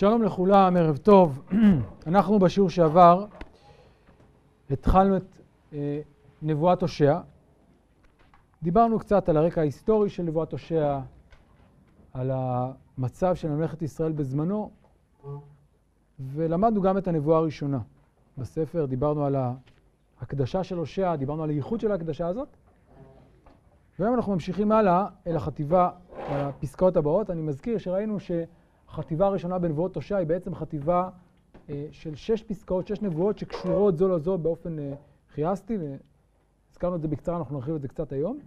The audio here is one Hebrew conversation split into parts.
שלום לכולם, ערב טוב. אנחנו בשיעור שעבר התחלנו את אה, נבואת הושע. דיברנו קצת על הרקע ההיסטורי של נבואת הושע, על המצב של ממלכת ישראל בזמנו, ולמדנו גם את הנבואה הראשונה בספר. דיברנו על ההקדשה של הושע, דיברנו על הייחוד של ההקדשה הזאת. והיום אנחנו ממשיכים הלאה אל החטיבה, הפסקאות הבאות. אני מזכיר שראינו ש... החטיבה הראשונה בנבואות הושע היא בעצם חטיבה אה, של שש פסקאות, שש נבואות שקשורות זו לזו באופן אה, חייסטי, והזכרנו את זה בקצרה, אנחנו נרחיב את זה קצת היום.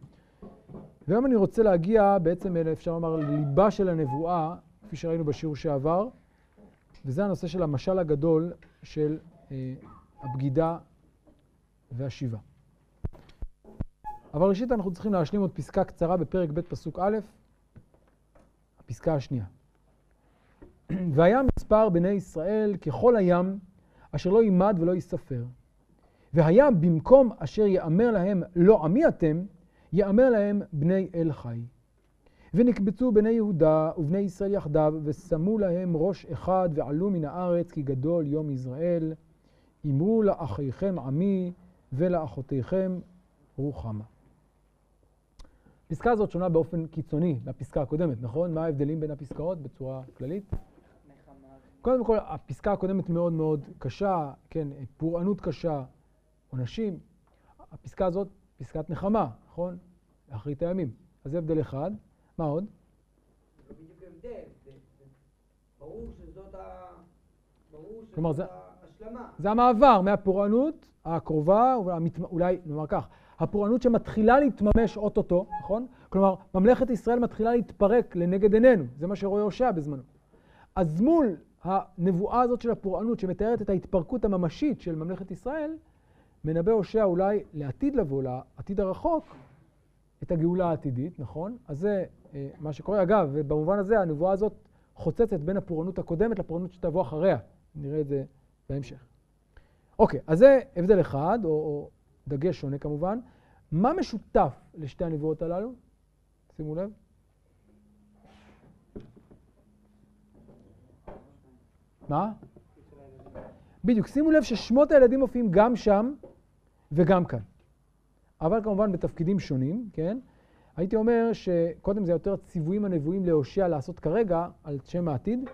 והיום אני רוצה להגיע בעצם, אפשר לומר, לליבה של הנבואה, כפי שראינו בשיעור שעבר, וזה הנושא של המשל הגדול של אה, הבגידה והשיבה. אבל ראשית אנחנו צריכים להשלים עוד פסקה קצרה בפרק ב' פסוק א', הפסקה השנייה. והיה מספר בני ישראל ככל הים, אשר לא יימד ולא ייספר. והיה במקום אשר יאמר להם לא עמי אתם, יאמר להם בני אל חי. ונקבצו בני יהודה ובני ישראל יחדיו, ושמו להם ראש אחד ועלו מן הארץ, כי גדול יום יזרעאל. אמרו לאחיכם עמי ולאחותיכם רוחמה. הפסקה הזאת שונה באופן קיצוני לפסקה הקודמת, נכון? מה ההבדלים בין הפסקאות בצורה כללית? קודם כל, הפסקה הקודמת מאוד מאוד קשה, כן, פורענות קשה, עונשים. הפסקה הזאת, פסקת נחמה, נכון? לאחרית הימים. אז זה הבדל אחד. מה עוד? זה בדיוק הבדל, ברור שזאת כלומר, זה, ההשלמה. זה המעבר מהפורענות הקרובה, אולי נאמר כך, הפורענות שמתחילה להתממש אוטוטו, נכון? כלומר, ממלכת ישראל מתחילה להתפרק לנגד עינינו, זה מה שרואה הושע בזמנו. אז מול הנבואה הזאת של הפורענות שמתארת את ההתפרקות הממשית של ממלכת ישראל, מנבא הושע אולי לעתיד לבוא, לעתיד הרחוק, את הגאולה העתידית, נכון? אז זה אה, מה שקורה. אגב, ובמובן הזה הנבואה הזאת חוצצת בין הפורענות הקודמת לפורענות שתבוא אחריה. נראה את זה בהמשך. אוקיי, אז זה הבדל אחד, או, או דגש שונה כמובן. מה משותף לשתי הנבואות הללו? שימו לב. מה? בדיוק, שימו לב ששמות הילדים מופיעים גם שם וגם כאן. אבל כמובן בתפקידים שונים, כן? הייתי אומר שקודם זה יותר ציוויים הנבואים להושע לעשות כרגע על שם העתיד,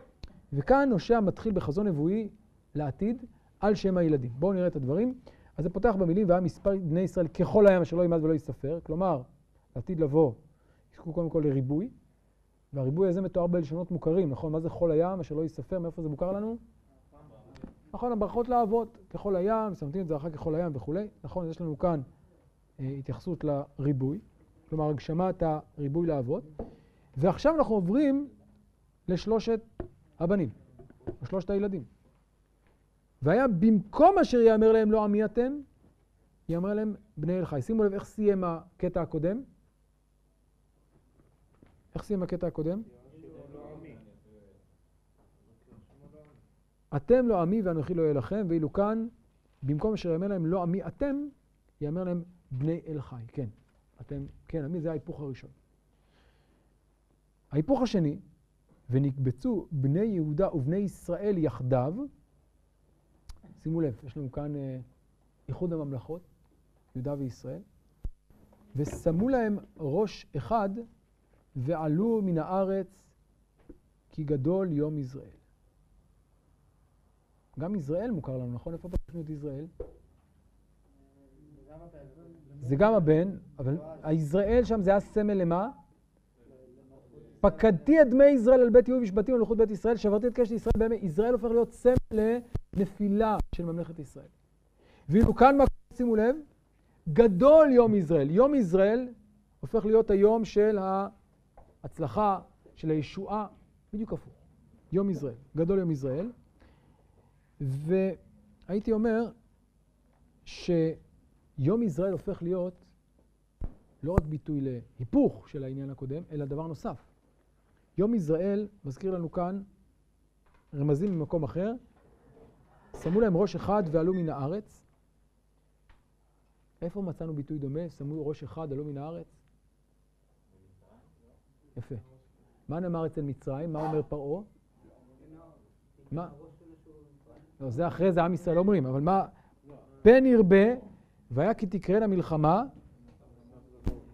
וכאן הושע מתחיל בחזון נבואי לעתיד על שם הילדים. בואו נראה את הדברים. אז זה פותח במילים, והיה מספר בני ישראל ככל הים אשר לא יימד ולא ייספר, כלומר, לעתיד לבוא, יזכו קודם כל לריבוי, והריבוי הזה מתואר בלשונות מוכרים, נכון? מה זה חול הים, אשר לא ייספר, מאיפה זה מוכר לנו? נכון, הברכות לאבות, ככל הים, שמתים את זה אחר ככל הים וכולי. נכון, יש לנו כאן אה, התייחסות לריבוי, כלומר הגשמת הריבוי לאבות. ועכשיו אנחנו עוברים לשלושת הבנים, לשלושת הילדים. והיה במקום אשר יאמר להם לא עמי אתם, יאמר להם בני אל חי. שימו לב איך סיים הקטע הקודם. איך סיים הקטע הקודם? אתם לא עמי ואנוכי לא אהיה לכם, ואילו כאן, במקום אשר יאמר להם לא עמי אתם, יאמר להם בני אל חי. כן, אתם, כן, עמי זה ההיפוך הראשון. ההיפוך השני, ונקבצו בני יהודה ובני ישראל יחדיו, שימו לב, יש לנו כאן אה, איחוד הממלכות, יהודה וישראל, ושמו להם ראש אחד ועלו מן הארץ כי גדול יום יזרעאל. גם יזרעאל מוכר לנו, נכון? איפה פגשנו את יזרעאל? זה גם הבן, אבל היזרעאל שם זה היה סמל למה? פקדתי את דמי ישראל על בית יהוא ושבטים לוחות בית ישראל, שברתי את קשת ישראל בימי, יזרעאל הופך להיות סמל לנפילה של ממלכת ישראל. ואילו כאן מה שימו לב, גדול יום ישראל. יום ישראל הופך להיות היום של ההצלחה, של הישועה, בדיוק הפוך. יום ישראל, גדול יום ישראל. והייתי אומר שיום ישראל הופך להיות לא רק ביטוי להיפוך של העניין הקודם, אלא דבר נוסף. יום ישראל מזכיר לנו כאן רמזים ממקום אחר, שמו להם ראש אחד ועלו מן הארץ. איפה מצאנו ביטוי דומה? שמו ראש אחד, עלו מן הארץ? יפה. מה נאמר אצל מצרים? מה אומר פרעה? מה? לא, זה אחרי זה עם ישראל אומרים, אבל מה? פן ירבה, והיה כי תקראנה מלחמה,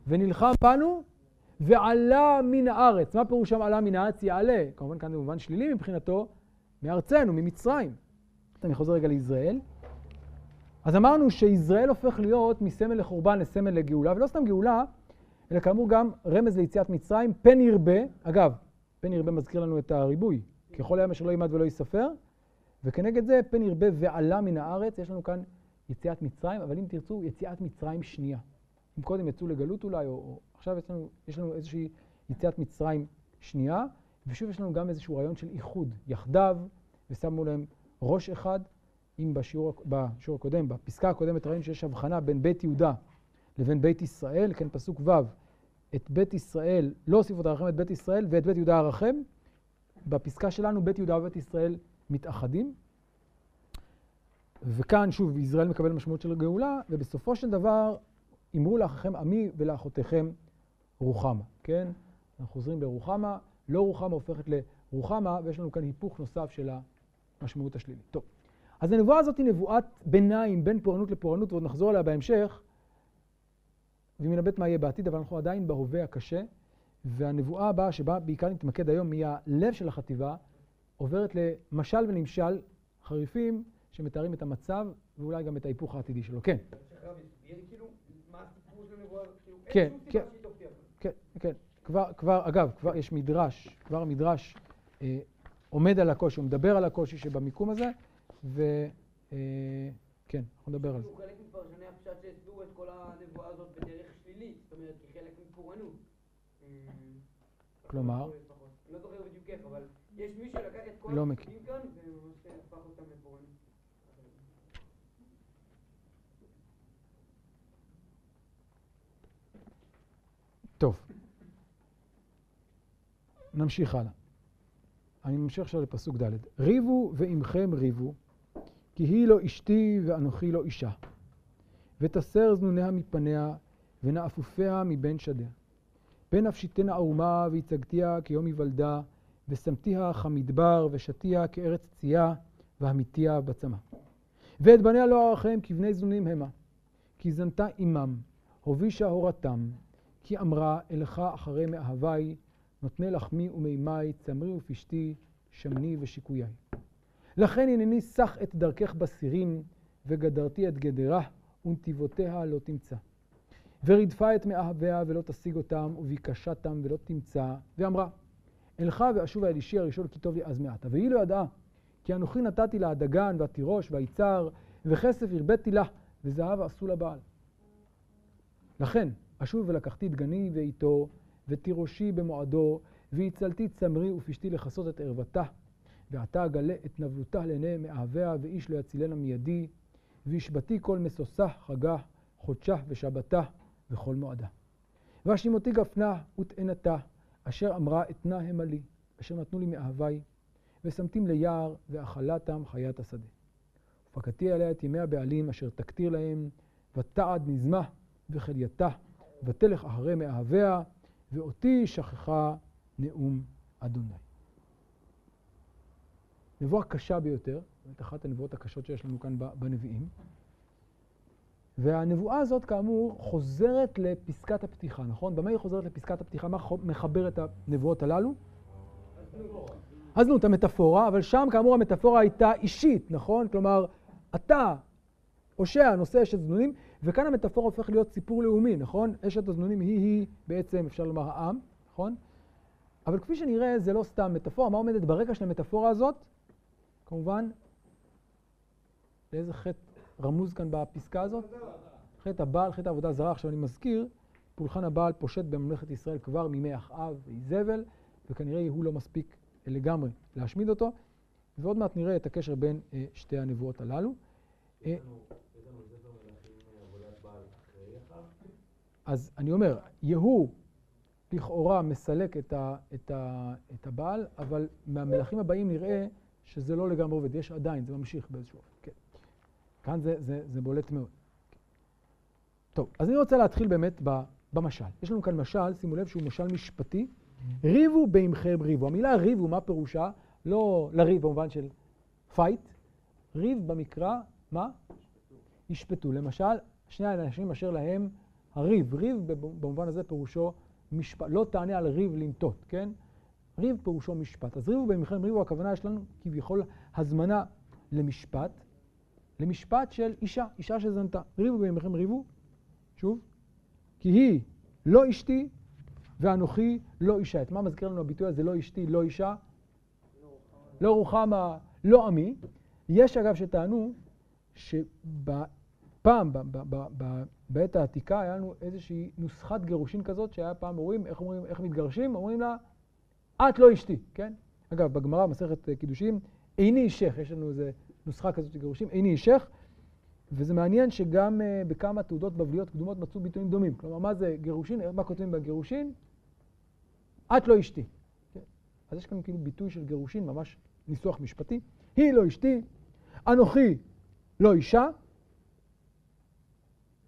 ונלחם בנו, ועלה מן הארץ. מה פירושם עלה מן הארץ? יעלה. כמובן כאן זה במובן שלילי מבחינתו, מארצנו, ממצרים. אני חוזר רגע לישראל. אז אמרנו שישראל הופך להיות מסמל לחורבן לסמל לגאולה, ולא סתם גאולה, אלא כאמור גם רמז ליציאת מצרים, פן ירבה, אגב, פן ירבה מזכיר לנו את הריבוי, ככל הים אשר לא יימד ולא ייספר, וכנגד זה פן ירבה ועלה מן הארץ, יש לנו כאן יציאת מצרים, אבל אם תרצו, יציאת מצרים שנייה. אם קודם יצאו לגלות אולי, או, או עכשיו יש לנו, יש לנו איזושהי יציאת מצרים שנייה, ושוב יש לנו גם איזשהו רעיון של איחוד, יחדיו, ושמו להם ראש אחד, אם בשיעור, בשיעור הקודם, בפסקה הקודמת ראינו שיש הבחנה בין בית יהודה לבין בית ישראל, כן, פסוק ו', את בית ישראל, לא הוסיפו את הרחם את בית ישראל, ואת בית יהודה הרחם. בפסקה שלנו בית יהודה ובית ישראל מתאחדים. וכאן, שוב, ישראל מקבל משמעות של גאולה, ובסופו של דבר, אמרו לאחיכם עמי ולאחותיכם רוחמה, כן? אנחנו חוזרים לרוחמה, לא רוחמה הופכת לרוחמה, ויש לנו כאן היפוך נוסף של המשמעות השלילית. טוב, אז הנבואה הזאת היא נבואת ביניים בין פורענות לפורענות, ועוד נחזור אליה בהמשך, והיא מנבאת מה יהיה בעתיד, אבל אנחנו עדיין בהווה הקשה, והנבואה הבאה, שבה בעיקר נתמקד היום, היא הלב של החטיבה, עוברת למשל ונמשל חריפים שמתארים את המצב, ואולי גם את ההיפוך העתידי שלו. כן. כאילו, כן, כן, כן, כן. כבר, כבר, אגב, כבר יש מדרש, כבר המדרש אה, עומד על הקושי, הוא מדבר על הקושי שבמיקום הזה, וכן, אה, אנחנו נדבר על זה. חלק מפרשני הפשט שהסבירו את כל הנבואה הזאת בדרך שלילית, זאת אומרת, כחלק מפורענות. אה, כלומר? לא זוכר בדיוק איך, אבל יש מי שלקח את כל לא הפסוקים כאן וממש הפך אותם לפורענות. טוב, נמשיך הלאה. אני ממשיך עכשיו לפסוק ד' ריבו ועמכם ריבו, כי היא לא אשתי ואנוכי לא אישה. ותסר זנוניה מפניה, ונאפופיה מבין שדיה. פן אפשיתנה ערומה, והצגתיה כיום היוולדה, ושמתיה כמדבר, ושתיה כארץ צייה, והמיתיה בצמא. ואת בניה לא ארחם, כבני זנונים המה. כי זנתה עמם, הובישה הורתם, כי אמרה, אלך אחרי מאהבי, נותני לחמי ומימי, צמרי ופשתי, שמני ושיקויי. לכן הנני סח את דרכך בסירים, וגדרתי את גדרה, ונתיבותיה לא תמצא. ורדפה את מאהביה ולא תשיג אותם, וביקשתם ולא תמצא, ואמרה, אלך ואשובה אל אישי הראשון כי טוב לי אז מעטה. והיא לא ידעה, כי אנוכי נתתי לה הדגן והתירוש והיצר, וכסף הרביתי לה, וזהב עשו לבעל. לכן, אשוב ולקחתי דגני ואיתו, ותירושי במועדו, והצלתי צמרי ופשתי לכסות את ערוותה, ועתה אגלה את נבלותה לעיני מאהביה, ואיש לא יצילנה מידי, והשבתי כל משושה, חגה, חודשה ושבתה, וכל מועדה. והשימותי גפנה ותאנתה, אשר אמרה אתנה המה לי, אשר נתנו לי מאהבי, ושמתים ליער, ואכלתם חיית השדה. ופקדתי עליה את ימי הבעלים, אשר תקטיר להם, ותעד נזמה וחלייתה, ותלך אחרי מאהביה, ואותי שכחה נאום אדוני. נבואה קשה ביותר, זאת אחת הנבואות הקשות שיש לנו כאן בנביאים. והנבואה הזאת, כאמור, חוזרת לפסקת הפתיחה, נכון? במה היא חוזרת לפסקת הפתיחה? מה מחבר את הנבואות הללו? הזנות, המטאפורה, אבל שם, כאמור, המטאפורה הייתה אישית, נכון? כלומר, אתה, הושע, נושא אשת זנונים, וכאן המטאפורה הופך להיות סיפור לאומי, נכון? אשת הזנונים היא-היא בעצם, אפשר לומר, העם, נכון? אבל כפי שנראה, זה לא סתם מטאפורה. מה עומדת ברקע של המטאפורה הזאת? כמובן, לאיזה חטא רמוז כאן בפסקה הזאת? חטא הבעל, חטא העבודה זרה. עכשיו אני מזכיר, פולחן הבעל פושט בממלכת ישראל כבר מימי אחאב ואיזבל, וכנראה הוא לא מספיק לגמרי להשמיד אותו, ועוד מעט נראה את הקשר בין אה, שתי הנבואות הללו. אה, אז אני אומר, יהוא לכאורה מסלק את, ה, את, ה, את הבעל, אבל מהמלכים הבאים נראה שזה לא לגמרי עובד, יש עדיין, זה ממשיך באיזשהו אופן. כאן זה, זה, זה בולט מאוד. טוב, אז אני רוצה להתחיל באמת במשל. יש לנו כאן משל, שימו לב שהוא משל משפטי. ריבו בעמכם ריבו. המילה ריבו, מה פירושה? לא לריב במובן של fight, ריב במקרא, מה? ישפטו. למשל, שני האנשים אשר להם הריב, ריב במובן הזה פירושו משפט, לא תענה על ריב לנטות, כן? ריב פירושו משפט. אז ריבו במלחמת ריבו, הכוונה יש לנו כביכול הזמנה למשפט, למשפט של אישה, אישה שזנתה. ריבו במלחמת ריבו, שוב, כי היא לא אשתי ואנוכי לא אישה. את מה מזכיר לנו הביטוי הזה, לא אשתי, לא אישה? לא רוחמה, לא עמי. יש אגב שטענו שפעם, בעת העתיקה, היה לנו איזושהי נוסחת גירושין כזאת, שהיה פעם אומרים, איך אומרים, איך מתגרשים? אומרים לה, את לא אשתי, כן? אגב, בגמרא, מסכת קידושים, איני אישך, יש לנו איזו נוסחה כזאת של גירושים, איני אישך, וזה מעניין שגם uh, בכמה תעודות בבליות קדומות מצאו ביטויים דומים. כלומר, מה זה גירושין? מה כותבים בגירושין? את לא אשתי. כן? אז יש כאן כאילו ביטוי של גירושין, ממש ניסוח משפטי. היא לא אשתי, אנוכי לא אישה,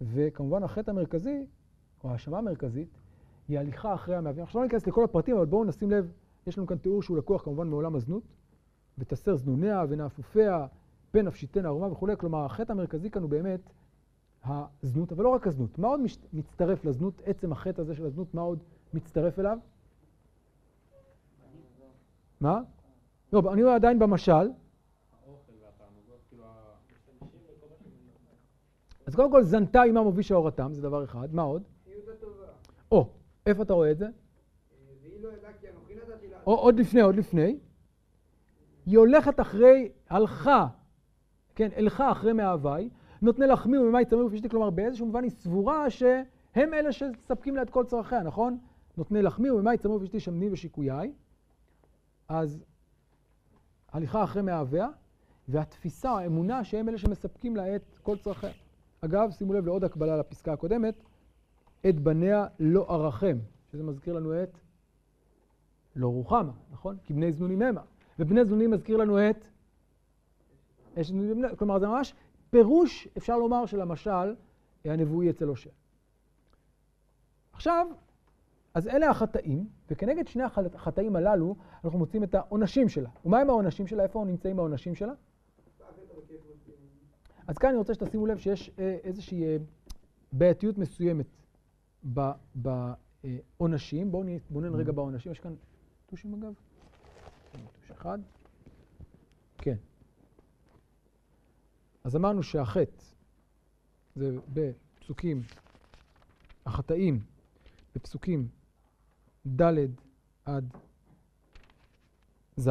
וכמובן החטא המרכזי, או ההאשמה המרכזית, היא הליכה אחרי המאבים. עכשיו לא ניכנס לכל הפרטים, אבל בואו נשים לב, יש לנו כאן תיאור שהוא לקוח כמובן מעולם הזנות, ותסר זנוניה ונאפופיה, פן נפשיתנה ערומה וכולי. כלומר, החטא המרכזי כאן הוא באמת הזנות, אבל לא רק הזנות. מה עוד מצטרף לזנות? עצם החטא הזה של הזנות, מה עוד מצטרף אליו? מה? לא, אני עדיין במשל. אז קודם כל זנתה עמם הובישה אורתם, זה דבר אחד. מה עוד? או, איפה אתה רואה את זה? עוד לפני, עוד לפני. היא הולכת אחרי, הלכה, כן, הלכה אחרי מאהבי, נותני לחמי וממי צמאי ופשטי, כלומר באיזשהו מובן היא סבורה שהם אלה שספקים לה את כל צרכיה, נכון? נותני לחמי וממי צמאי ופשטי שמני ושיקויי. אז הליכה אחרי מאהביה, והתפיסה, האמונה שהם אלה שמספקים לה את כל צרכיה. אגב, שימו לב לעוד הקבלה לפסקה הקודמת, את בניה לא ארחם, שזה מזכיר לנו את לא רוחמה, נכון? כי בני זנונים המה. ובני זנונים מזכיר לנו את כלומר, זה ממש פירוש, אפשר לומר, של המשל הנבואי אצל הושע. עכשיו, אז אלה החטאים, וכנגד שני החטאים הללו אנחנו מוצאים את העונשים שלה. ומה הם העונשים שלה? איפה נמצאים העונשים שלה? אז כאן אני רוצה שתשימו לב שיש אה, איזושהי אה, בעייתיות מסוימת בעונשים. בואו נתבונן רגע בעונשים. יש כאן טושים אגב? טוש אחד. כן. אז אמרנו שהחטא זה בפסוקים, החטאים בפסוקים ד' עד ז',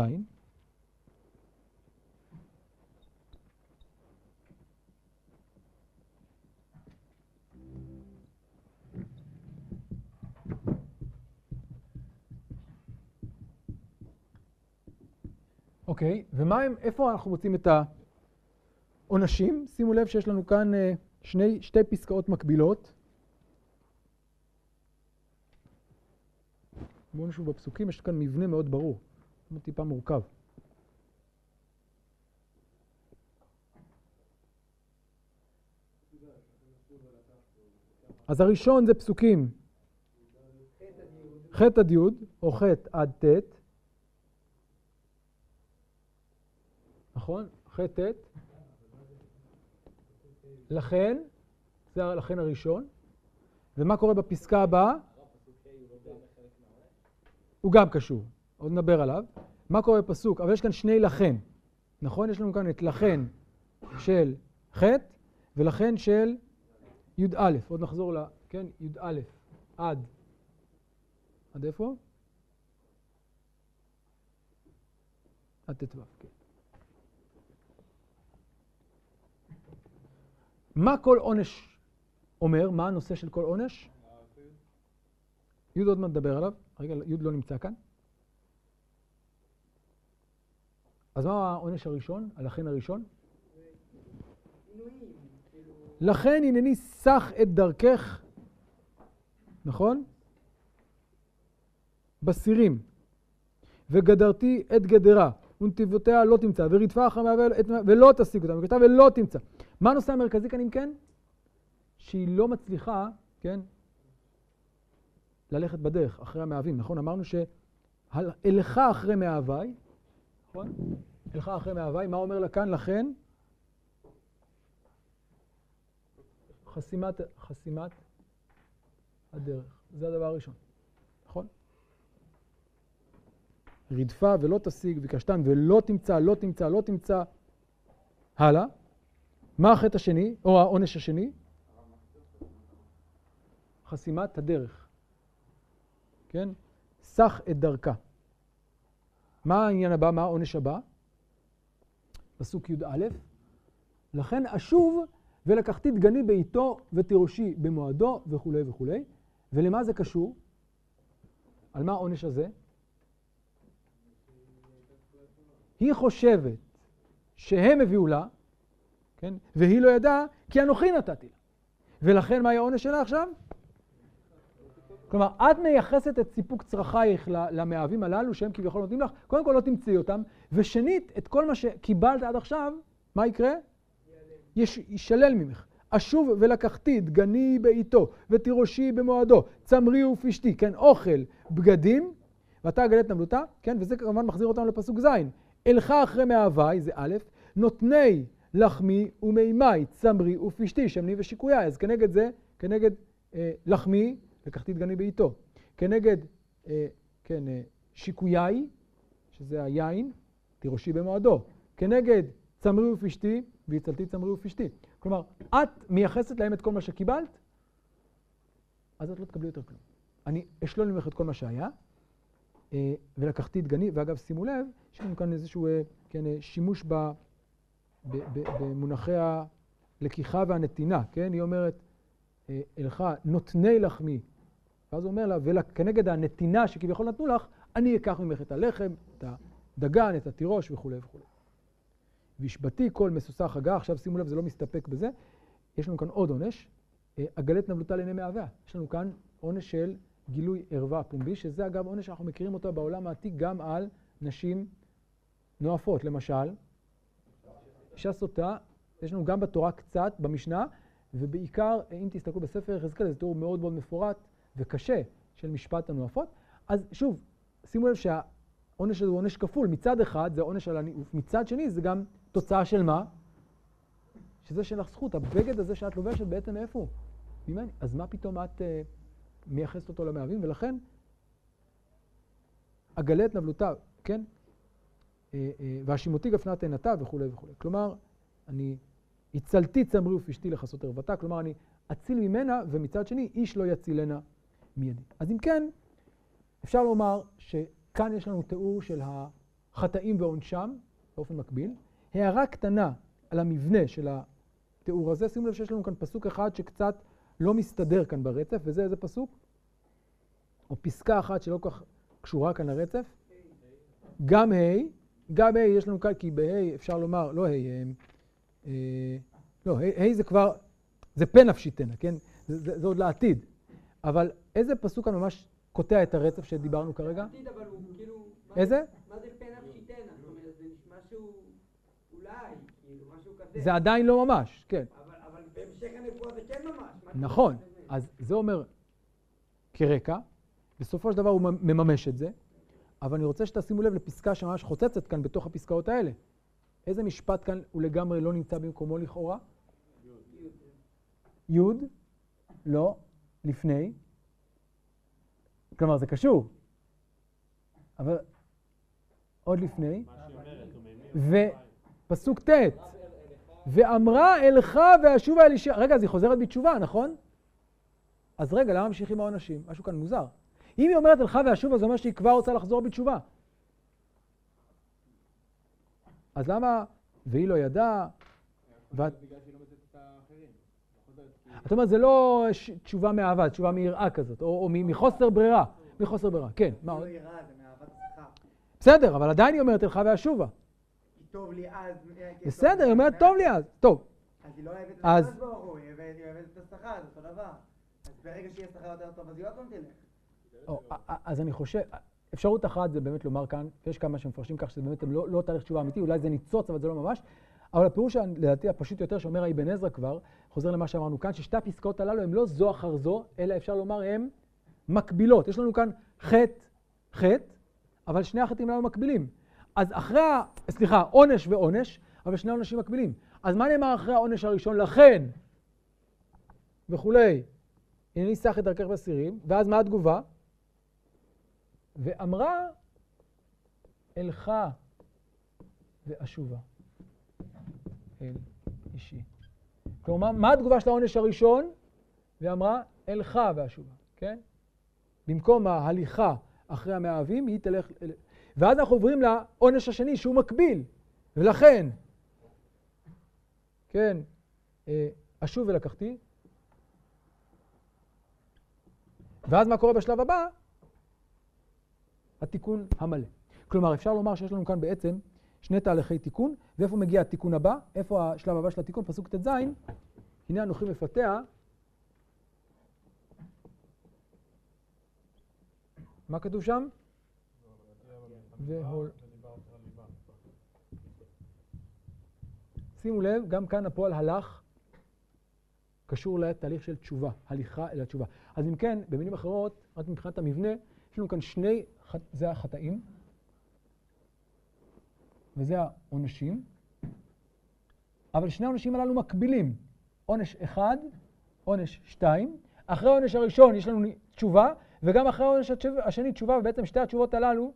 אוקיי, ומה הם, איפה אנחנו מוצאים את העונשים? שימו לב שיש לנו כאן אה, שני, שתי פסקאות מקבילות. בואו נשוב בפסוקים, יש כאן מבנה מאוד ברור, טיפה מורכב. אז הראשון זה פסוקים ח' עד י', או ח' עד ט', נכון? ח' ט', לכן, זה הלכן הראשון, ומה קורה בפסקה הבאה? הוא גם קשור, עוד נדבר עליו. מה קורה בפסוק? אבל יש כאן שני לכן, נכון? יש לנו כאן את לכן של ח' ולכן של י"א. עוד נחזור ל... כן? י"א עד... עד איפה? עד ט"ו, כן. מה כל עונש אומר? מה הנושא של כל עונש? י' עוד מעט נדבר עליו. רגע, י' לא נמצא כאן. אז מה העונש הראשון? הלכן הראשון? לכן הנני סח את דרכך, נכון? בסירים, וגדרתי את גדרה, ונתיבותיה לא תמצא, ורדפה אחריה ולא תשיג אותה, וכתב ולא תמצא. מה הנושא המרכזי כאן אם כן? שהיא לא מצליחה, כן, ללכת בדרך אחרי המאהבים, נכון? אמרנו שאלך אחרי מאהביי, נכון? הלכה אחרי מהווי, מה אומר לה כאן? לכן, חסימת, חסימת הדרך. זה הדבר הראשון, נכון? רדפה ולא תשיג, וקשתן ולא תמצא, לא תמצא, לא תמצא. הלאה. מה החטא השני, או העונש השני? חסימת הדרך. כן? סח את דרכה. מה העניין הבא? מה העונש הבא? פסוק י"א, לכן אשוב ולקחתי דגני בעיתו ותירושי במועדו וכולי וכולי. ולמה זה קשור? על מה העונש הזה? היא חושבת שהם הביאו לה, כן? והיא לא ידעה כי אנוכי נתתי לה. ולכן מה היה העונש שלה עכשיו? כלומר, את מייחסת את סיפוק צרכייך למאהבים הללו שהם כביכול נותנים לך, קודם כל לא תמצאי אותם, ושנית, את כל מה שקיבלת עד עכשיו, מה יקרה? יש, יישלל ממך. אשוב ולקחתי דגני בעיתו, ותירושי במועדו, צמרי ופשתי, כן, אוכל, בגדים, ואתה אגלת נבלותה, כן, וזה כמובן מחזיר אותנו לפסוק ז', אלך אחרי מאהבי, זה א', נותני לחמי ומימי, צמרי ופשתי, שמני ושיקויי, אז כנגד זה, כנגד אה, לחמי, לקחתי דגני בעיתו. כנגד, אה, כן, אה, שיקויי, שזה היין, תירושי במועדו. כנגד צמרי ופשתי, והצלתי צמרי ופשתי. כלומר, את מייחסת להם את כל מה שקיבלת, אז את לא תקבלי יותר כלום. אני אשלול ממך את כל מה שהיה, אה, ולקחתי דגני, ואגב, שימו לב, יש לנו כאן איזשהו אה, כן, אה, שימוש ב, במונחי הלקיחה והנתינה, כן? היא אומרת, אלך נותני לחמי ואז הוא אומר לה, וכנגד הנתינה שכביכול נתנו לך, אני אקח ממך את הלחם, את הדגן, את התירוש וכולי וכולי. והשבתי כל מסוסה חגה, עכשיו שימו לב, זה לא מסתפק בזה, יש לנו כאן עוד עונש, עגלת נבלותה לעיני מאביה. יש לנו כאן עונש של גילוי ערווה פומבי, שזה אגב עונש שאנחנו מכירים אותו בעולם העתיק גם על נשים נואפות. למשל, אישה סוטה, יש לנו גם בתורה קצת, במשנה, ובעיקר, אם תסתכלו בספר יחזקאל, זה תיאור מאוד מאוד מפורט וקשה של משפט הנואפות. אז שוב, שימו לב שהעונש הזה הוא עונש כפול. מצד אחד זה עונש על הניאוף, מצד שני זה גם תוצאה של מה? שזה שאין לך זכות. הבגד הזה שאת לובשת בעצם מאיפה הוא? ממני. אז מה פתאום את uh, מייחסת אותו למאהבים? ולכן, אגלה את נבלותה, כן? Uh, uh, והשימותי גפנה תאנתה וכולי וכולי. כלומר, אני הצלתי צמרי ופשתי לכסות ערוותה, כלומר, אני אציל ממנה, ומצד שני, איש לא יצילנה מיידי. אז אם כן, אפשר לומר שכאן יש לנו תיאור של החטאים ועונשם באופן מקביל. הערה קטנה על המבנה של התיאור הזה, שימו לב שיש לנו כאן פסוק אחד שקצת לא מסתדר כאן ברצף, וזה איזה פסוק? או פסקה אחת שלא כל כך קשורה כאן לרצף. גם ה', גם ה' יש לנו כאן, כי בה' אפשר לומר, לא ה', אה, לא, ה' זה כבר, זה פן נפשיתנה, כן? זה, עוד לעתיד. אבל איזה פסוק כאן ממש קוטע את הרצף שדיברנו כרגע? עתיד, אבל הוא כאילו... איזה? מה זה פן נפשיתנה? זאת אומרת, זה נשמע שהוא אולי, כאילו, משהו כזה. זה עדיין לא ממש, כן. אבל, אבל בהמשך הנבואה זה כן ממש. נכון, אז זה אומר כרקע, בסופו של דבר הוא מממש את זה, אבל אני רוצה שתשימו לב לפסקה שממש חוצצת כאן בתוך הפסקאות האלה. איזה משפט כאן הוא לגמרי לא נמצא במקומו לכאורה? י', לא, לפני. כלומר, זה קשור. אבל עוד לפני. ופסוק ט', ואמרה אלך ואשובה אל אישה. רגע, אז היא חוזרת בתשובה, נכון? אז רגע, למה ממשיכים העונשים? משהו כאן מוזר. אם היא אומרת אלך ואשובה, זה אומר שהיא כבר רוצה לחזור בתשובה. אז למה, והיא לא ידעה, ואת... זאת אומרת, זה לא תשובה מאהבה, תשובה מיראה כזאת, או מחוסר ברירה. מחוסר ברירה, כן. זה לא יראה, זה מאהבת שיחה. בסדר, אבל עדיין היא אומרת אלך ואשובה. טוב לי אז... בסדר, היא אומרת טוב לי אז. טוב. אז היא לא אוהבת את אז- הקדוש ברוך הוא, היא אוהבת היא אוהבת את השכר, זה אותו דבר. אז ברגע שיהיה שכר יותר טוב, אז היא עוד פעם תלך. אז אני חושב, אפשרות אחת זה באמת לומר כאן, יש כמה שמפרשים כך שזה באמת לא, לא תהליך תשובה אמיתי, אולי זה ניצוץ, אבל זה לא ממש. אבל הפירוש לדעתי הפשוט יותר שאומר האבן עזרא כבר, חוזר למה שאמרנו כאן, ששתי הפסקאות הללו הן לא זו אחר זו, אלא אפשר לומר הן מקבילות. יש לנו כאן חטא, חטא, אבל שני החטאים הללו מקבילים. אז אחרי. סליחה, עונש ועונש, אבל שני עונשים מקבילים. אז מה נאמר אחרי העונש הראשון? לכן, וכולי, הנני סח את דרכך בסירים, ואז מה התגובה? ואמרה אלך ואשובה אל אישי. כלומר, מה התגובה של העונש הראשון? ואמרה אלך ואשובה, כן? במקום ההליכה אחרי המאהבים, היא תלך... ואז אנחנו עוברים לעונש השני שהוא מקביל, ולכן, כן, אה, אשוב ולקחתי. ואז מה קורה בשלב הבא? התיקון המלא. כלומר, אפשר לומר שיש לנו כאן בעצם שני תהליכי תיקון, ואיפה מגיע התיקון הבא? איפה השלב הבא של התיקון? פסוק ט"ז, הנה אנוכי מפתח. מה כתוב שם? והול... שימו לב, גם כאן הפועל הלך קשור לתהליך של תשובה, הליכה אל התשובה. אז אם כן, במילים אחרות, רק מבחינת המבנה, יש לנו כאן שני, זה החטאים, וזה העונשים, אבל שני העונשים הללו מקבילים. עונש אחד, עונש שתיים. אחרי העונש הראשון יש לנו תשובה, וגם אחרי העונש השני תשובה, ובעצם שתי התשובות הללו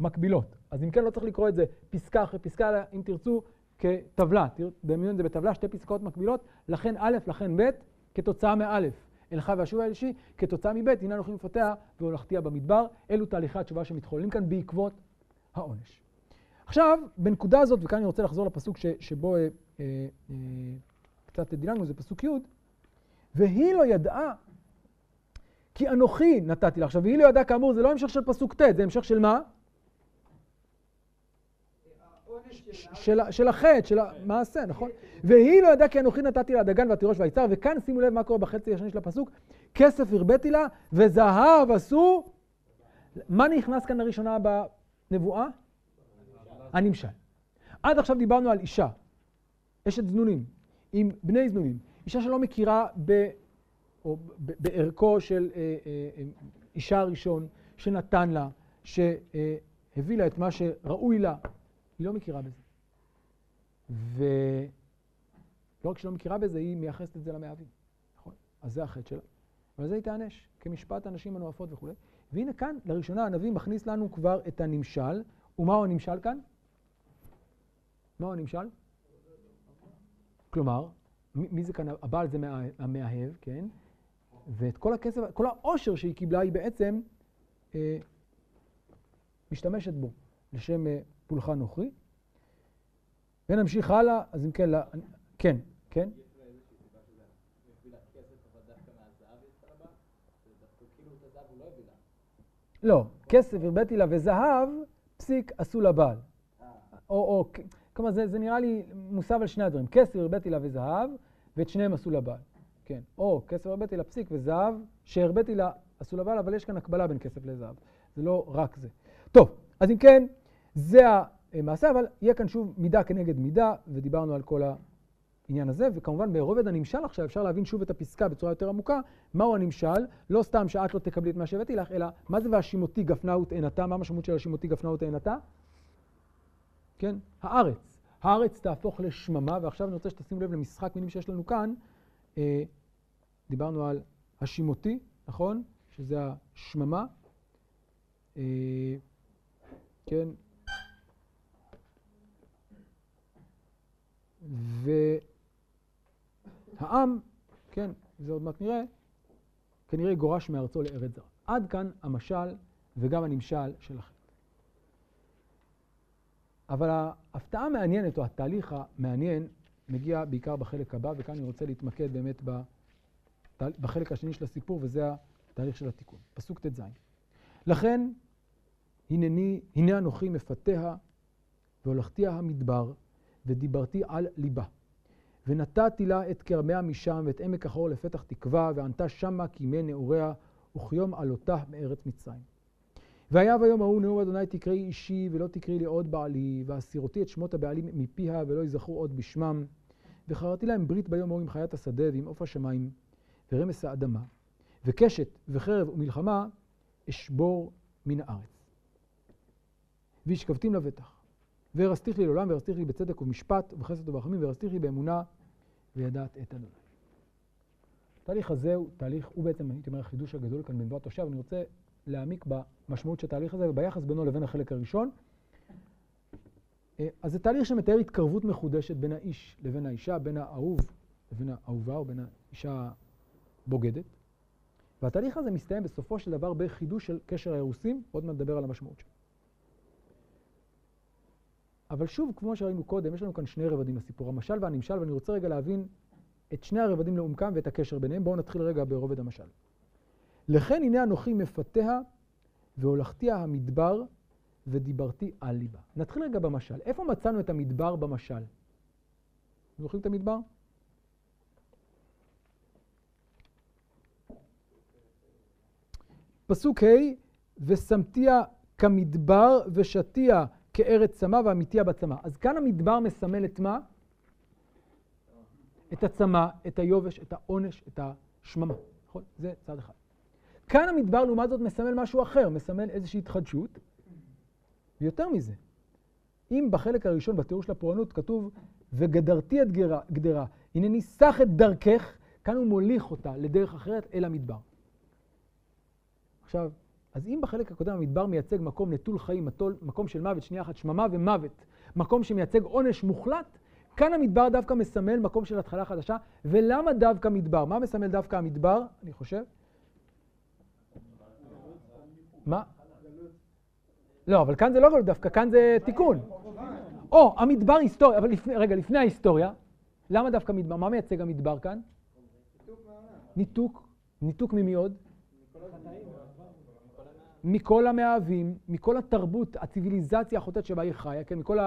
מקבילות. אז אם כן, לא צריך לקרוא את זה פסקה אחרי פסקה, אלא אם תרצו כטבלה. דמיינו את זה בטבלה, שתי פסקאות מקבילות, לכן א', לכן ב', כתוצאה מא', אלך ואשוב אל אישי, כתוצאה מב', הנה אנוכי מפתח והולכתיה במדבר. אלו תהליכי התשובה שמתחוללים כאן בעקבות העונש. עכשיו, בנקודה הזאת, וכאן אני רוצה לחזור לפסוק ש, שבו אה, אה, אה, קצת דילגנו, זה פסוק י', והיא לא ידעה כי אנוכי נתתי לה. עכשיו, והיא לא ידעה כאמור, זה לא המשך של פסוק ט', זה המשך של מה? של, של החטא, של המעשה, נכון? והיא לא ידעה כי אנוכי נתתי לה דגן והתירוש והיצר, וכאן שימו לב מה קורה בחצי השני של הפסוק, כסף הרביתי לה וזהב עשו. מה נכנס כאן לראשונה בנבואה? הנמשל. עד עכשיו דיברנו על אישה, אשת זנונים, עם בני זנונים, אישה שלא מכירה ב, או בערכו של אה, אה, אה, אישה הראשון שנתן לה, שהביא לה את מה שראוי לה, היא לא מכירה בזה. ולא רק שהיא לא מכירה בזה, היא מייחסת את זה למאהבים. נכון? אז זה החטא שלה. ועל זה היא תענש, כמשפט הנשים הנואפות וכו'. והנה כאן, לראשונה הנביא מכניס לנו כבר את הנמשל. ומהו הנמשל כאן? מהו הנמשל? כלומר, מי זה כאן? הבעל זה המאהב, כן? ואת כל הכסף, כל העושר שהיא קיבלה, היא בעצם אה, משתמשת בו לשם אה, פולחן נוכרי. ונמשיך הלאה, אז אם כן, כן, כן. לא, כסף הרביתי לה וזהב, פסיק עשו לבעל. או, או, כלומר, זה, נראה לי מוסב על שני הדברים. כסף הרביתי לה וזהב, ואת שניהם עשו לבעל. כן. או כסף הרביתי לה פסיק וזהב, שהרביתי לה עשו לבעל, אבל יש כאן הקבלה בין כסף לזהב. זה לא רק זה. טוב, אז אם כן, זה המעשה, אבל יהיה כאן שוב מידה כנגד מידה, ודיברנו על כל העניין הזה, וכמובן ברובד הנמשל עכשיו אפשר להבין שוב את הפסקה בצורה יותר עמוקה, מהו הנמשל, לא סתם שאת לא תקבלי את מה שהבאתי לך, אלא מה זה והשימותי גפנה ותאנתה, מה המשמעות של השימותי גפנה ותאנתה? כן, הארץ. הארץ תהפוך לשממה, ועכשיו אני רוצה שתשימו לב למשחק מילים שיש לנו כאן. אה, דיברנו על השימותי, נכון? שזה השממה. אה, כן, והעם, כן, זה עוד מעט נראה, כנראה גורש מארצו לארץ זרה. עד כאן המשל וגם הנמשל של החטא. אבל ההפתעה המעניינת, או התהליך המעניין, מגיע בעיקר בחלק הבא, וכאן אני רוצה להתמקד באמת בחלק השני של הסיפור, וזה התהליך של התיקון. פסוק ט"ז. לכן, הנני, הנה אנוכי מפתיה והולכתיה המדבר, ודיברתי על ליבה. ונתתי לה את כרמיה משם, ואת עמק החור לפתח תקווה, וענתה שמה כימי נעוריה, וכיום עלותה מארץ מצרים. והיה ביום ההוא נאום אדוני תקראי אישי, ולא תקראי לי עוד בעלי, והסירותי את שמות הבעלים מפיה, ולא יזכרו עוד בשמם. וחרתי להם ברית ביום ההוא עם חיית השדה, ועם עוף השמיים, ורמס האדמה. וקשת וחרב ומלחמה אשבור מן הארץ. והשכבתים לבטח. והרסתיך לי לעולם, והרסתיך לי בצדק ובמשפט, ובחסד וברחמים, והרסתיך לי באמונה, וידעת את אדוני. התהליך הזה הוא תהליך, הוא בעצם, הייתי אומר, החידוש הגדול כאן בנבואת הושע, ואני רוצה להעמיק במשמעות של התהליך הזה וביחס בינו לבין החלק הראשון. אה, אז זה תהליך שמתאר התקרבות מחודשת בין האיש לבין האישה, בין האהוב לבין האהובה או בין האישה הבוגדת. והתהליך הזה מסתיים בסופו של דבר בחידוש של קשר האירוסין, עוד מעט נדבר על המשמעות שלו. אבל שוב, כמו שראינו קודם, יש לנו כאן שני רבדים לסיפור, המשל והנמשל, ואני רוצה רגע להבין את שני הרבדים לעומקם ואת הקשר ביניהם. בואו נתחיל רגע ברובד המשל. לכן הנה אנוכי מפתיה והולכתיה המדבר ודיברתי על ליבה. נתחיל רגע במשל. איפה מצאנו את המדבר במשל? זוכרים את המדבר? פסוק ה' ושמתיה כמדבר ושתיה כארץ צמא ואמיתיה בצמא. אז כאן המדבר מסמל את מה? את הצמא, את היובש, את העונש, את השממה. נכון? זה צד אחד. כאן המדבר לעומת זאת מסמל משהו אחר, מסמל איזושהי התחדשות. ויותר מזה, אם בחלק הראשון בתיאור של הפורענות כתוב וגדרתי את גדרה, גדרה, הנני סח את דרכך, כאן הוא מוליך אותה לדרך אחרת אל המדבר. עכשיו, אז אם בחלק הקודם המדבר מייצג מקום נטול חיים, מקום של מוות, שנייה אחת, שממה ומוות, מקום שמייצג עונש מוחלט, כאן המדבר דווקא מסמל מקום של התחלה חדשה. ולמה דווקא מדבר? מה מסמל דווקא המדבר, אני חושב? מה? לא, אבל כאן זה לא דווקא, כאן זה תיקון. או, המדבר היסטוריה, אבל לפני, רגע, לפני ההיסטוריה, למה דווקא מדבר? מה מייצג המדבר כאן? ניתוק. ניתוק ממי עוד? מכל המאהבים, מכל התרבות, הציוויליזציה החוטאת שבה היא חיה, כן, מכל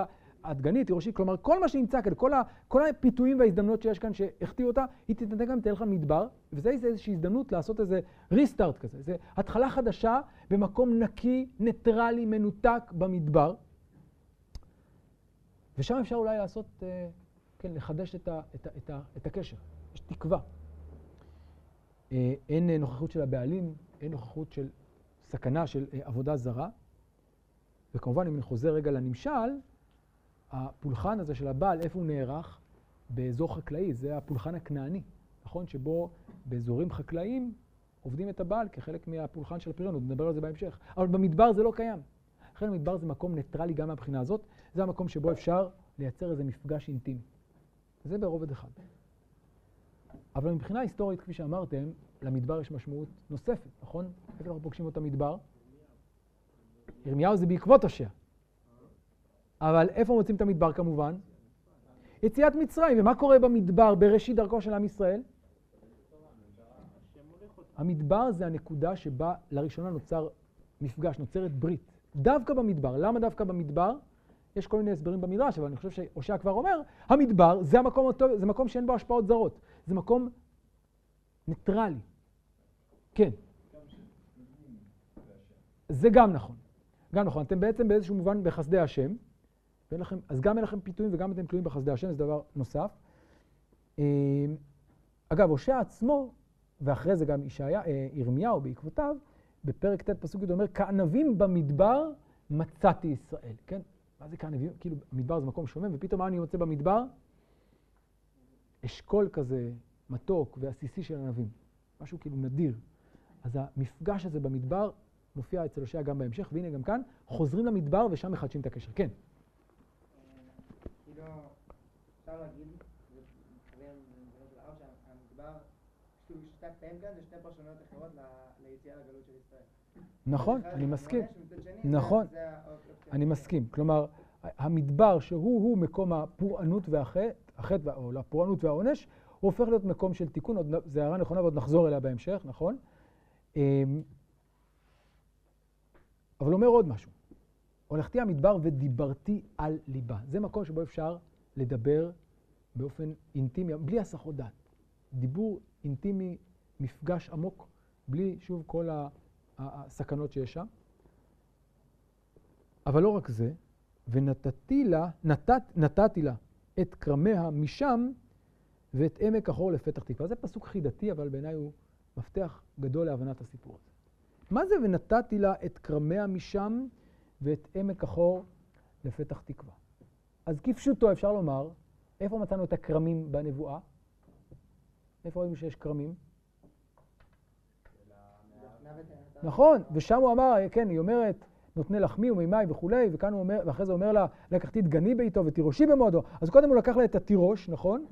הדגנית, תירושית, כלומר, כל מה שנמצא כאן, כל, ה, כל הפיתויים וההזדמנויות שיש כאן שהחטיאו אותה, היא תתנתק גם, תלך למדבר, וזה איזושהי הזדמנות לעשות איזה ריסטארט כזה, זה התחלה חדשה במקום נקי, ניטרלי, מנותק במדבר. ושם אפשר אולי לעשות, אה, כן, לחדש את, ה, את, ה, את, ה, את הקשר. יש תקווה. אה, אין נוכחות של הבעלים, אין נוכחות של סכנה של אה, עבודה זרה. וכמובן, אם אני חוזר רגע לנמשל, הפולחן הזה של הבעל, איפה הוא נערך? באזור חקלאי, זה הפולחן הכנעני, נכון? שבו באזורים חקלאיים עובדים את הבעל כחלק מהפולחן של הפריון, עוד נדבר על זה בהמשך. אבל במדבר זה לא קיים. לכן המדבר זה מקום ניטרלי גם מהבחינה הזאת, זה המקום שבו אפשר לייצר איזה מפגש אינטימי. זה ברובד אחד. אבל מבחינה היסטורית, כפי שאמרתם, למדבר יש משמעות נוספת, נכון? איפה אנחנו פוגשים את המדבר? ירמיהו זה בעקבות הושע. אבל איפה מוצאים את המדבר כמובן? יציאת מצרים. ומה קורה במדבר בראשית דרכו של עם ישראל? המדבר זה הנקודה שבה לראשונה נוצר מפגש, נוצרת ברית. דווקא במדבר. למה דווקא במדבר? יש כל מיני הסברים במדרש, אבל אני חושב שהושע כבר אומר, המדבר זה המקום הטוב, זה מקום שאין בו השפעות זרות. זה מקום ניטרלי. כן. זה גם נכון. גם נכון. אתם בעצם באיזשהו מובן בחסדי השם. לכם, אז גם אין לכם פיתויים וגם אתם תלויים בחסדי השם, זה דבר נוסף. אמ, אגב, הושע עצמו, ואחרי זה גם ישעיה, אה, ירמיהו בעקבותיו, בפרק ט' פסוק י' אומר, כענבים במדבר מצאתי ישראל, כן? מה זה כענבים? כאילו, מדבר זה מקום שומם, ופתאום מה אני מוצא במדבר? אשכול כזה מתוק ועסיסי של ענבים. משהו כאילו נדיר. אז המפגש הזה במדבר מופיע אצל הושע גם בהמשך, והנה גם כאן, חוזרים למדבר ושם מחדשים את הקשר. כן. אפשר להגיד, כאילו שתי הקטעים כאן זה שתי פרשנויות אחרות ליציאה לגלות של ישראל. נכון, אני מסכים. נכון, אני מסכים. כלומר, המדבר שהוא-הוא מקום הפורענות והחטא, החטא, או הפורענות והעונש, הוא הופך להיות מקום של תיקון, זו הערה נכונה ועוד נחזור אליה בהמשך, נכון? אמ, אבל אומר עוד משהו. הולכתי המדבר ודיברתי על ליבה. זה מקום שבו אפשר לדבר באופן אינטימי, בלי הסחות דעת. דיבור אינטימי, מפגש עמוק, בלי, שוב, כל הסכנות שיש שם. אבל לא רק זה, ונתתי לה, נתת, נתתי לה את כרמיה משם ואת עמק החור לפתח תקווה. זה פסוק חידתי, אבל בעיניי הוא מפתח גדול להבנת הסיפור הזה. מה זה ונתתי לה את כרמיה משם ואת עמק החור לפתח תקווה? אז כפשוטו אפשר לומר, איפה מצאנו את הכרמים בנבואה? איפה רואים שיש כרמים? נכון, ושם הוא אמר, כן, היא אומרת, נותני לחמי ומימי וכולי, וכאן הוא אומר, ואחרי זה אומר לה, לקחתי את גני ביתו ותירושי במועדו. אז קודם הוא לקח לה את התירוש, נכון?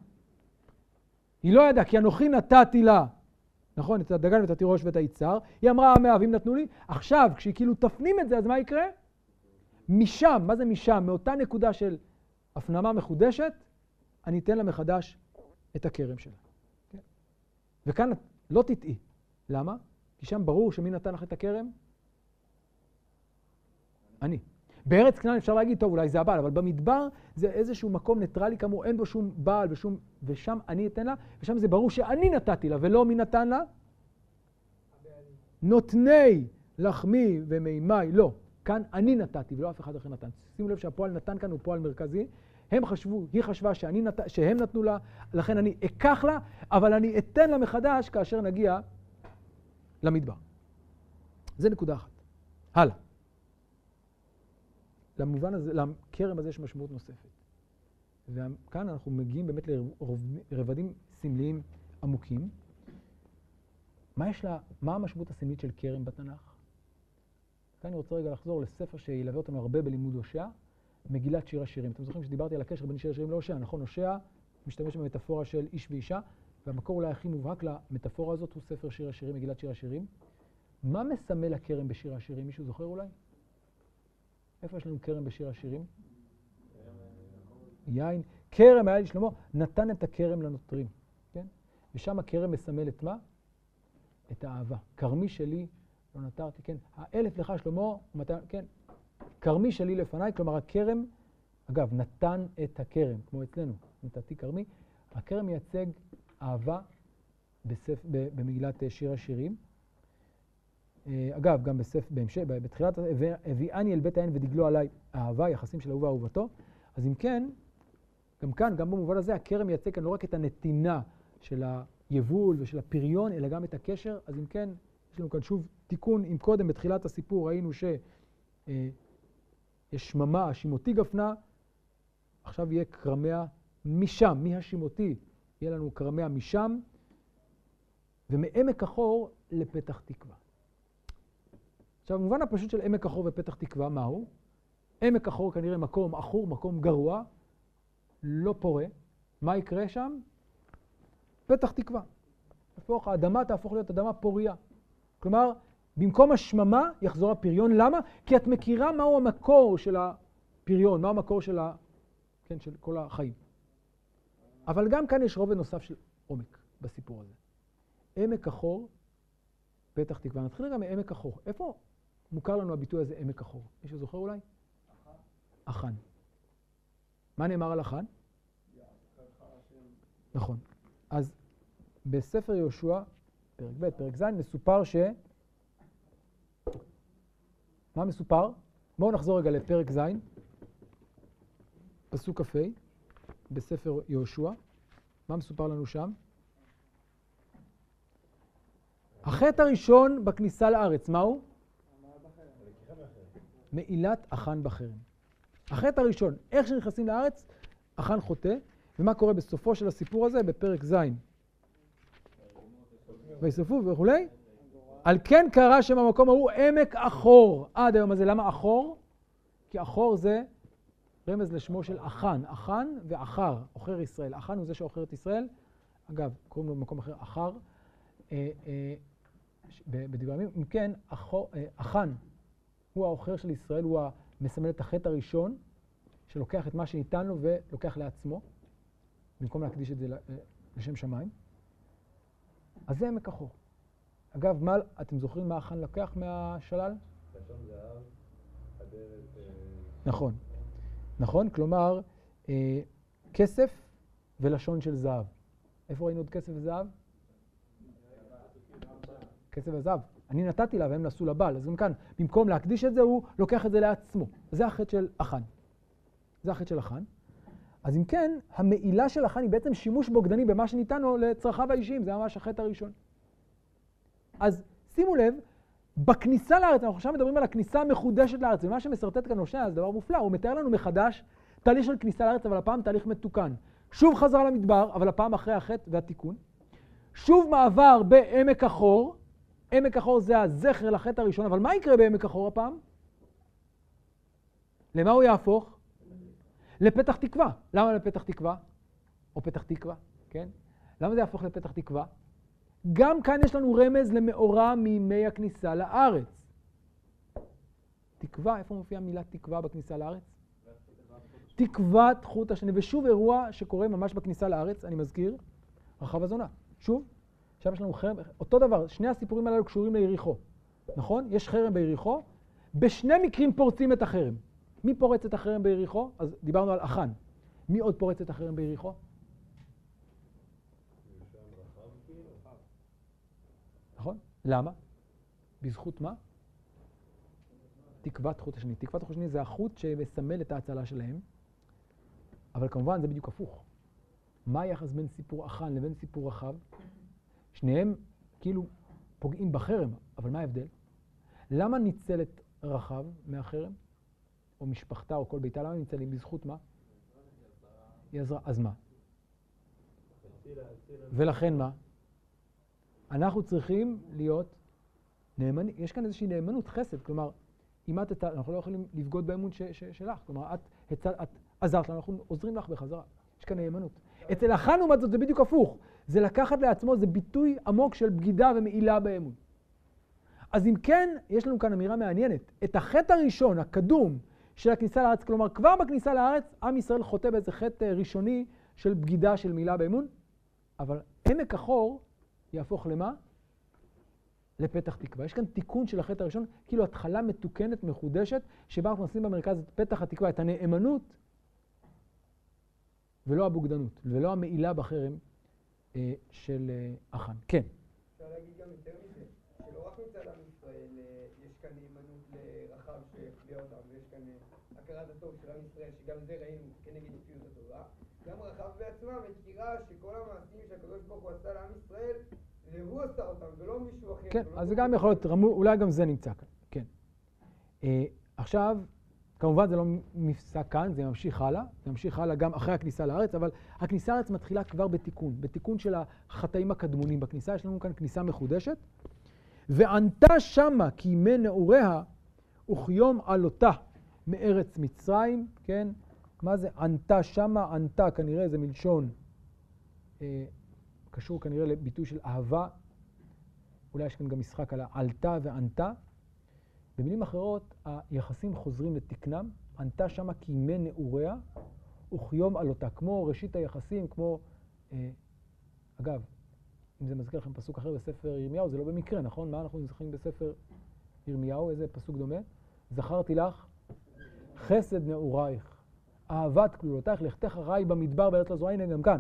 היא לא ידעה, כי אנוכי נתתי לה, נכון, את הדגן ואת התירוש ואת היצהר. היא אמרה, המאהבים נתנו לי. עכשיו, כשהיא כאילו תפנים את זה, אז מה יקרה? משם, מה זה משם? מאותה נקודה של הפנמה מחודשת, אני אתן לה מחדש את הכרם שלה. כן? וכאן לא תטעי. למה? כי שם ברור שמי נתן לך את הכרם? אני. בארץ כנען אפשר להגיד, טוב, אולי זה הבעל, אבל במדבר זה איזשהו מקום ניטרלי כאמור, אין בו שום בעל ושום... ושם אני אתן לה, ושם זה ברור שאני נתתי לה, ולא מי נתן לה? נותני לחמי ומימי, לא. כאן אני נתתי ולא אף אחד אחר נתן. שימו לב שהפועל נתן כאן הוא פועל מרכזי. הם חשבו, היא חשבה שאני נת... שהם נתנו לה, לכן אני אקח לה, אבל אני אתן לה מחדש כאשר נגיע למדבר. זה נקודה אחת. הלאה. למובן הזה, לכרם הזה יש משמעות נוספת. וכאן אנחנו מגיעים באמת לרבדים סמליים עמוקים. מה יש לה, מה המשמעות הסמלית של כרם בתנ"ך? כאן אני רוצה רגע לחזור לספר שילווה אותנו הרבה בלימוד הושע, מגילת שיר השירים. אתם זוכרים שדיברתי על הקשר בין שיר השירים להושע, נכון? הושע משתמש במטאפורה של איש ואישה, והמקור אולי הכי מובהק למטאפורה הזאת הוא ספר שיר השירים, מגילת שיר השירים. מה מסמל הכרם בשיר השירים? מישהו זוכר אולי? איפה יש לנו כרם בשיר השירים? יין. כרם היה לשלמה, נתן את הכרם לנוטרים, כן? ושם הכרם מסמל את מה? את האהבה. כרמי שלי לא נטרתי, כן? האלף לך שלמה, ומתן, כן? כרמי שלי לפניי, כלומר הכרם, אגב, נתן את הכרם, כמו אצלנו, נתתי כרמי. הכרם מייצג אהבה בספ... במגילת שיר השירים. אה, אגב, גם בספר, בהמשך, בתחילת, הביאני אל בית העין ודגלו עליי אהבה, יחסים של אהוב ואהובתו. אז אם כן, גם כאן, גם במובן הזה, הכרם מייצג כאן לא רק את הנתינה של היבול ושל הפריון, אלא גם את הקשר. אז אם כן, יש לנו כאן שוב תיקון. אם קודם, בתחילת הסיפור, ראינו שיש אה, שממה, השימותי גפנה, עכשיו יהיה כרמיה משם, מהשימותי, יהיה לנו כרמיה משם, ומעמק החור לפתח תקווה. עכשיו, המובן הפשוט של עמק החור ופתח תקווה, מהו? עמק החור כנראה מקום עכור, מקום גרוע, לא פורה. מה יקרה שם? פתח תקווה. תהפוך, האדמה תהפוך להיות אדמה פוריה. כלומר, במקום השממה יחזור הפריון. למה? כי את מכירה מהו המקור של הפריון, מהו המקור של, ה... כן, של כל החיים. אבל גם כאן יש רובד נוסף של עומק בסיפור הזה. עמק החור, פתח תקווה. נתחיל רגע מעמק החור. איפה מוכר לנו הביטוי הזה עמק החור. מישהו זוכר אולי? אחן. מה נאמר על אחן? נכון. אז בספר יהושע, פרק ב', פרק ז', מסופר ש... מה מסופר? בואו נחזור רגע לפרק ז', פסוק כ"ה, בספר יהושע. מה מסופר לנו שם? החטא הראשון בכניסה לארץ, מהו? מעילת אחן בחרם. החטא הראשון, איך שנכנסים לארץ, אחן חוטא, ומה קורה בסופו של הסיפור הזה בפרק ז', וישרפו וכולי? על כן קרא שם המקום ההוא עמק אחור עד היום הזה. למה אחור? כי אחור זה רמז לשמו של אחן. אחן ואחר, עוכר ישראל. אחן הוא זה שעוכר את ישראל. אגב, קוראים לו במקום אחר אחר. אה, אה, בדברי הימים, אם כן, אה, אחן הוא העוכר של ישראל, הוא מסמל את החטא הראשון, שלוקח את מה שניתן לו ולוקח לעצמו, במקום להקדיש את זה לשם שמיים. אז זה עמק החור. אגב, מה, אתם זוכרים מה החאן לקח מהשלל? אה, נכון. נכון, כלומר, אה, כסף ולשון של זהב. איפה ראינו עוד כסף וזהב? כסף וזהב. אני נתתי לה והם נשאו לבעל. אז גם כאן, במקום להקדיש את זה, הוא לוקח את זה לעצמו. זה החטא של החאן. זה החטא של החאן. אז אם כן, המעילה של החאן היא בעצם שימוש בוגדני במה שניתן לו לצרכיו האישיים. זה ממש החטא הראשון. אז שימו לב, בכניסה לארץ, אנחנו עכשיו מדברים על הכניסה המחודשת לארץ, ומה שמסרטט כאן הושע זה דבר מופלא, הוא מתאר לנו מחדש תהליך של כניסה לארץ, אבל הפעם תהליך מתוקן. שוב חזרה למדבר, אבל הפעם אחרי החטא והתיקון. שוב מעבר בעמק החור, עמק החור זה הזכר לחטא הראשון, אבל מה יקרה בעמק החור הפעם? למה הוא יהפוך? לפתח תקווה. למה לפתח תקווה? או פתח תקווה, כן? למה זה יהפוך לפתח תקווה? גם כאן יש לנו רמז למאורע מימי הכניסה לארץ. תקווה, איפה מופיעה המילה תקווה בכניסה לארץ? תקוות חוט השני. ושוב אירוע שקורה ממש בכניסה לארץ, אני מזכיר, רחב הזונה. שוב, עכשיו יש לנו חרם, אותו דבר, שני הסיפורים הללו קשורים ליריחו, נכון? יש חרם ביריחו, בשני מקרים פורצים את החרם. מי פורץ את החרם ביריחו? אז דיברנו על אחן. מי עוד פורץ את החרם ביריחו? נכון? למה? בזכות מה? תקוות חוט השני. תקוות חוט השני זה החוט שמסמל את ההצלה שלהם, אבל כמובן זה בדיוק הפוך. מה היחס בין סיפור אחן לבין סיפור רחב? שניהם כאילו פוגעים בחרם, אבל מה ההבדל? למה ניצלת רחב מהחרם? או משפחתה או כל ביתה, למה ניצלים? בזכות מה? היא עזרה. אז מה? ולכן מה? אנחנו צריכים להיות נאמנים. יש כאן איזושהי נאמנות, חסד. כלומר, אם את, אנחנו לא יכולים לבגוד באמון ש, ש, שלך. כלומר, את, הצל, את עזרת לנו, אנחנו עוזרים לך בחזרה. יש כאן נאמנות. אצל החאן, לעומת זאת, זה בדיוק הפוך. זה לקחת לעצמו, זה ביטוי עמוק של בגידה ומעילה באמון. אז אם כן, יש לנו כאן אמירה מעניינת. את החטא הראשון, הקדום, של הכניסה לארץ, כלומר, כבר בכניסה לארץ, עם ישראל חוטא באיזה חטא ראשוני של בגידה, של מעילה באמון, אבל עמק החור יהפוך למה? לפתח תקווה. יש כאן תיקון של החטא הראשון, כאילו התחלה מתוקנת, מחודשת, שבה אנחנו נשים במרכז את פתח התקווה, את הנאמנות, ולא הבוגדנות, ולא המעילה בחרם אה, של אה, אחן. כן. אפשר להגיד גם יותר מזה, שלא רק מצד עם ישראל אה, יש כאן נאמנות לרחב אותם, ויש כאן אה, הכרת הטוב של עם ישראל, שגם זה ראינו כנגד כפיות הטובה, גם רחב בעצמה מכירה שכל המעשים שהקדוש ברוך הוא עשה לעם ישראל, זה הוא עשה אותם, ולא מישהו אחר. כן, אז זה גם יכול להיות, רמו, אולי גם זה נמצא כאן, כן. אה, עכשיו, כמובן זה לא נפסק כאן, זה ממשיך הלאה, זה ממשיך הלאה גם אחרי הכניסה לארץ, אבל הכניסה לארץ מתחילה כבר בתיקון, בתיקון של החטאים הקדמונים בכניסה, יש לנו כאן כניסה מחודשת. וענתה שמה כי ימי נעוריה וכיום עלותה מארץ מצרים, כן? מה זה ענתה שמה? ענתה כנראה זה מלשון, אה, קשור כנראה לביטוי של אהבה, אולי יש כאן גם משחק על העלתה וענתה. במילים אחרות, היחסים חוזרים לתקנם, ענתה שמה כי ימי נעוריה וכיום עלותה. כמו ראשית היחסים, כמו... אה, אגב, אם זה מזכיר לכם פסוק אחר בספר ירמיהו, זה לא במקרה, נכון? מה אנחנו זוכרים בספר ירמיהו? איזה פסוק דומה? זכרתי לך חסד נעורייך, אהבת כלולותייך, לכתך אחריי במדבר בארץ לא זו. הנה גם כאן.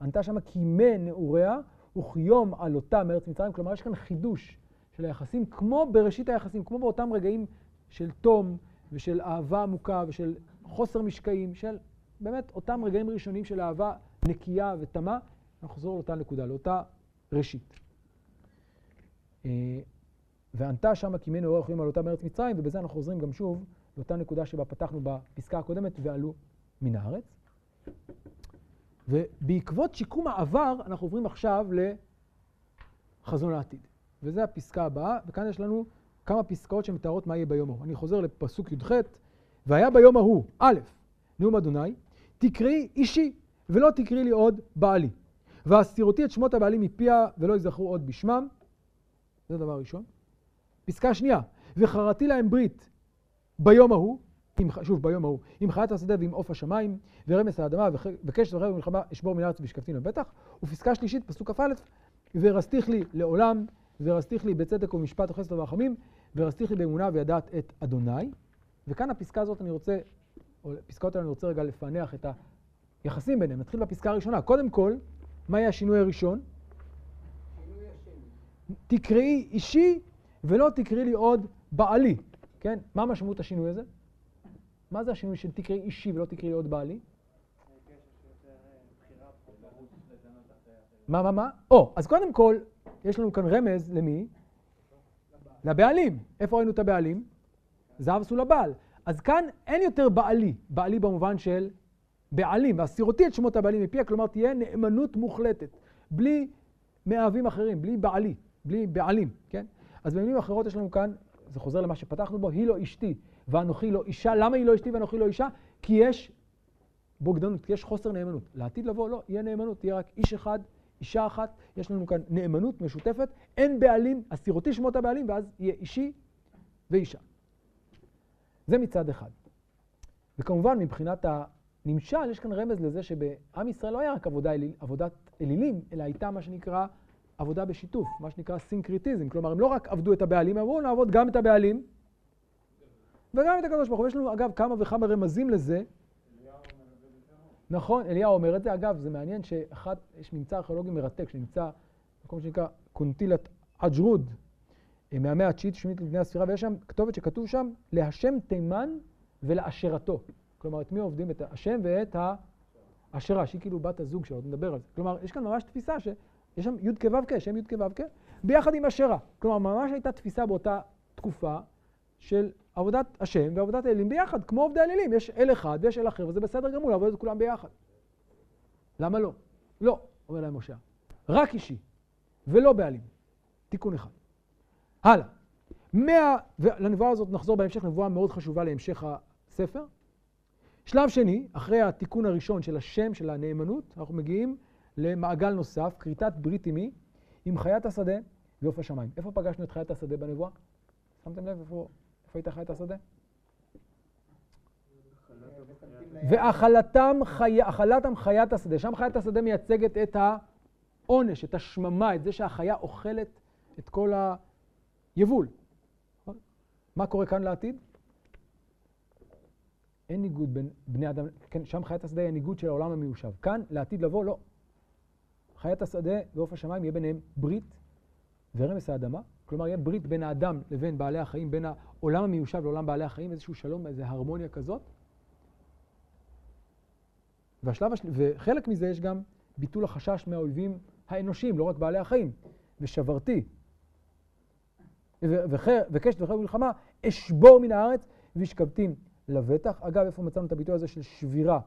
ענתה שמה כי ימי נעוריה וכיום עלותה מארץ מצרים. כלומר, יש כאן חידוש של היחסים, כמו בראשית היחסים, כמו באותם רגעים של תום ושל אהבה עמוקה ושל חוסר משקעים, של באמת אותם רגעים ראשונים של אהבה נקייה ותמה, נחזור לאותה נקודה, לאותה ראשית. אה, וענתה שמה כי ימי נעוריה וכיום עלותה מארץ מצרים, ובזה אנחנו חוזרים גם שוב לאותה נקודה שבה פתחנו בפסקה הקודמת, ועלו מן הארץ. ובעקבות שיקום העבר, אנחנו עוברים עכשיו לחזון העתיד. וזו הפסקה הבאה, וכאן יש לנו כמה פסקאות שמתארות מה יהיה ביום ההוא. אני חוזר לפסוק י"ח, והיה ביום ההוא, א', נאום אדוני, תקראי אישי, ולא תקראי לי עוד בעלי. והסתירותי את שמות הבעלים מפיה, ולא יזכרו עוד בשמם. זה דבר ראשון. פסקה שנייה, וחרתי להם ברית ביום ההוא, עם, שוב ביום ההוא, עם חיית השדה ועם עוף השמיים, ורמס האדמה, וקשת וחרב במלחמה אשבור מן הארץ ושקפתי לבטח. ופסקה שלישית, פסוק כ"א, ורסתיך לי לעולם, ורסתיך לי בצדק ובמשפט וחסד ורחמים, ורסתיך לי באמונה וידעת את אדוני. וכאן הפסקה הזאת אני רוצה, או פסקאות האלה אני רוצה רגע לפענח את היחסים ביניהם. נתחיל בפסקה הראשונה. קודם כל, מה יהיה השינוי הראשון? תקראי אישי ולא תקראי לי עוד בעלי, כן? מה משמעות השינוי הזה? מה זה השינוי של תקראי אישי ולא תקראי לי עוד בעלי? מה, מה, מה? או, אז קודם כל, יש לנו כאן רמז למי? לבעלים. איפה ראינו את הבעלים? זהב עשו לבעל. אז כאן אין יותר בעלי, בעלי במובן של בעלים, והסירותי את שמות הבעלים מפיה, כלומר תהיה נאמנות מוחלטת, בלי מאהבים אחרים, בלי בעלי, בלי בעלים, כן? אז במילים אחרות יש לנו כאן, זה חוזר למה שפתחנו בו, היא לא אשתי ואנוכי לא אישה. למה היא לא אשתי ואנוכי לא אישה? כי יש בוגדנות, כי יש חוסר נאמנות. לעתיד לבוא, לא, יהיה נאמנות, תהיה רק איש אחד, אישה אחת, יש לנו כאן נאמנות משותפת, אין בעלים, הסירותי שמות הבעלים, ואז יהיה אישי ואישה. זה מצד אחד. וכמובן, מבחינת הנמשל, יש כאן רמז לזה שבעם ישראל לא היה רק עבודה אליל, עבודת אלילים, אלא הייתה מה שנקרא עבודה בשיתוף, מה שנקרא סינקריטיזם. כלומר, הם לא רק עבדו את הבעלים, הם אמרו נעבוד גם את הבעלים וגם את הקדוש ברוך הוא. יש לנו, אגב, כמה וכמה רמזים לזה. נכון, אליהו אומר את זה. אגב, זה מעניין שאחת, יש ממצא ארכיאולוגי מרתק, שנמצא במקום שנקרא קונטילת עג'רוד, אה, מהמאה התשיעית, שמינית לפני הספירה, ויש שם כתובת שכתוב שם, להשם תימן ולאשרתו. כלומר, את מי עובדים? את השם ואת האשרה, שהיא כאילו בת הזוג שלו, עוד נדבר על זה. כלומר, יש כאן ממש תפיסה שיש שם י' כו' שם י' כו' ביחד עם אשרה. כלומר, ממש הייתה תפיסה באותה תקופה של עבודת השם ועבודת האלים ביחד, כמו עובדי האלילים. יש אל אחד ויש אל אחר, וזה בסדר גמור לעבוד את כולם ביחד. למה לא? לא, אומר להם משה. רק אישי, ולא בעלים. תיקון אחד. הלאה. מאה, ולנבואה הזאת נחזור בהמשך, נבואה מאוד חשובה להמשך הספר. שלב שני, אחרי התיקון הראשון של השם, של הנאמנות, אנחנו מגיעים למעגל נוסף, כריתת ברית עמי, עם חיית השדה ועוף השמיים. איפה פגשנו את חיית השדה בנבואה? שמתם לב איפה, איפה הייתה חיית השדה? ואכלתם חי... חיית השדה. שם חיית השדה מייצגת את העונש, את השממה, את זה שהחיה אוכלת את כל היבול. מה קורה כאן לעתיד? אין ניגוד בין בני אדם, כן, שם חיית השדה היא הניגוד של העולם המיושב. כאן, לעתיד לבוא, לא. חיית השדה ועוף השמיים יהיה ביניהם ברית ורמס האדמה. כלומר, יהיה ברית בין האדם לבין בעלי החיים, בין העולם המיושב לעולם בעלי החיים, איזשהו שלום, איזו הרמוניה כזאת. והשלב השל... וחלק מזה יש גם ביטול החשש מהאויבים האנושיים, לא רק בעלי החיים. ושברתי, וקשת וחרב מלחמה, אשבור מן הארץ והשכבתים לבטח. אגב, איפה מצאנו את הביטוי הזה של שבירה?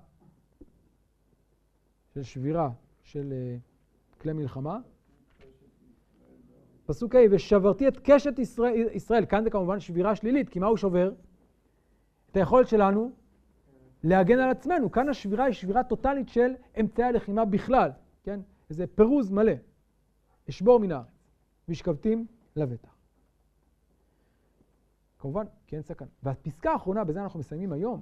של שבירה של uh, כלי מלחמה? פסוק ה', ושברתי את קשת ישראל, ישראל. כאן זה כמובן שבירה שלילית, כי מה הוא שובר? את היכולת שלנו להגן על עצמנו. כאן השבירה היא שבירה טוטאלית של אמצעי הלחימה בכלל, כן? איזה פירוז מלא. אשבור מן הארץ, והשכבתים לבטח. כמובן, כי אין סכנה. והפסקה האחרונה, בזה אנחנו מסיימים היום,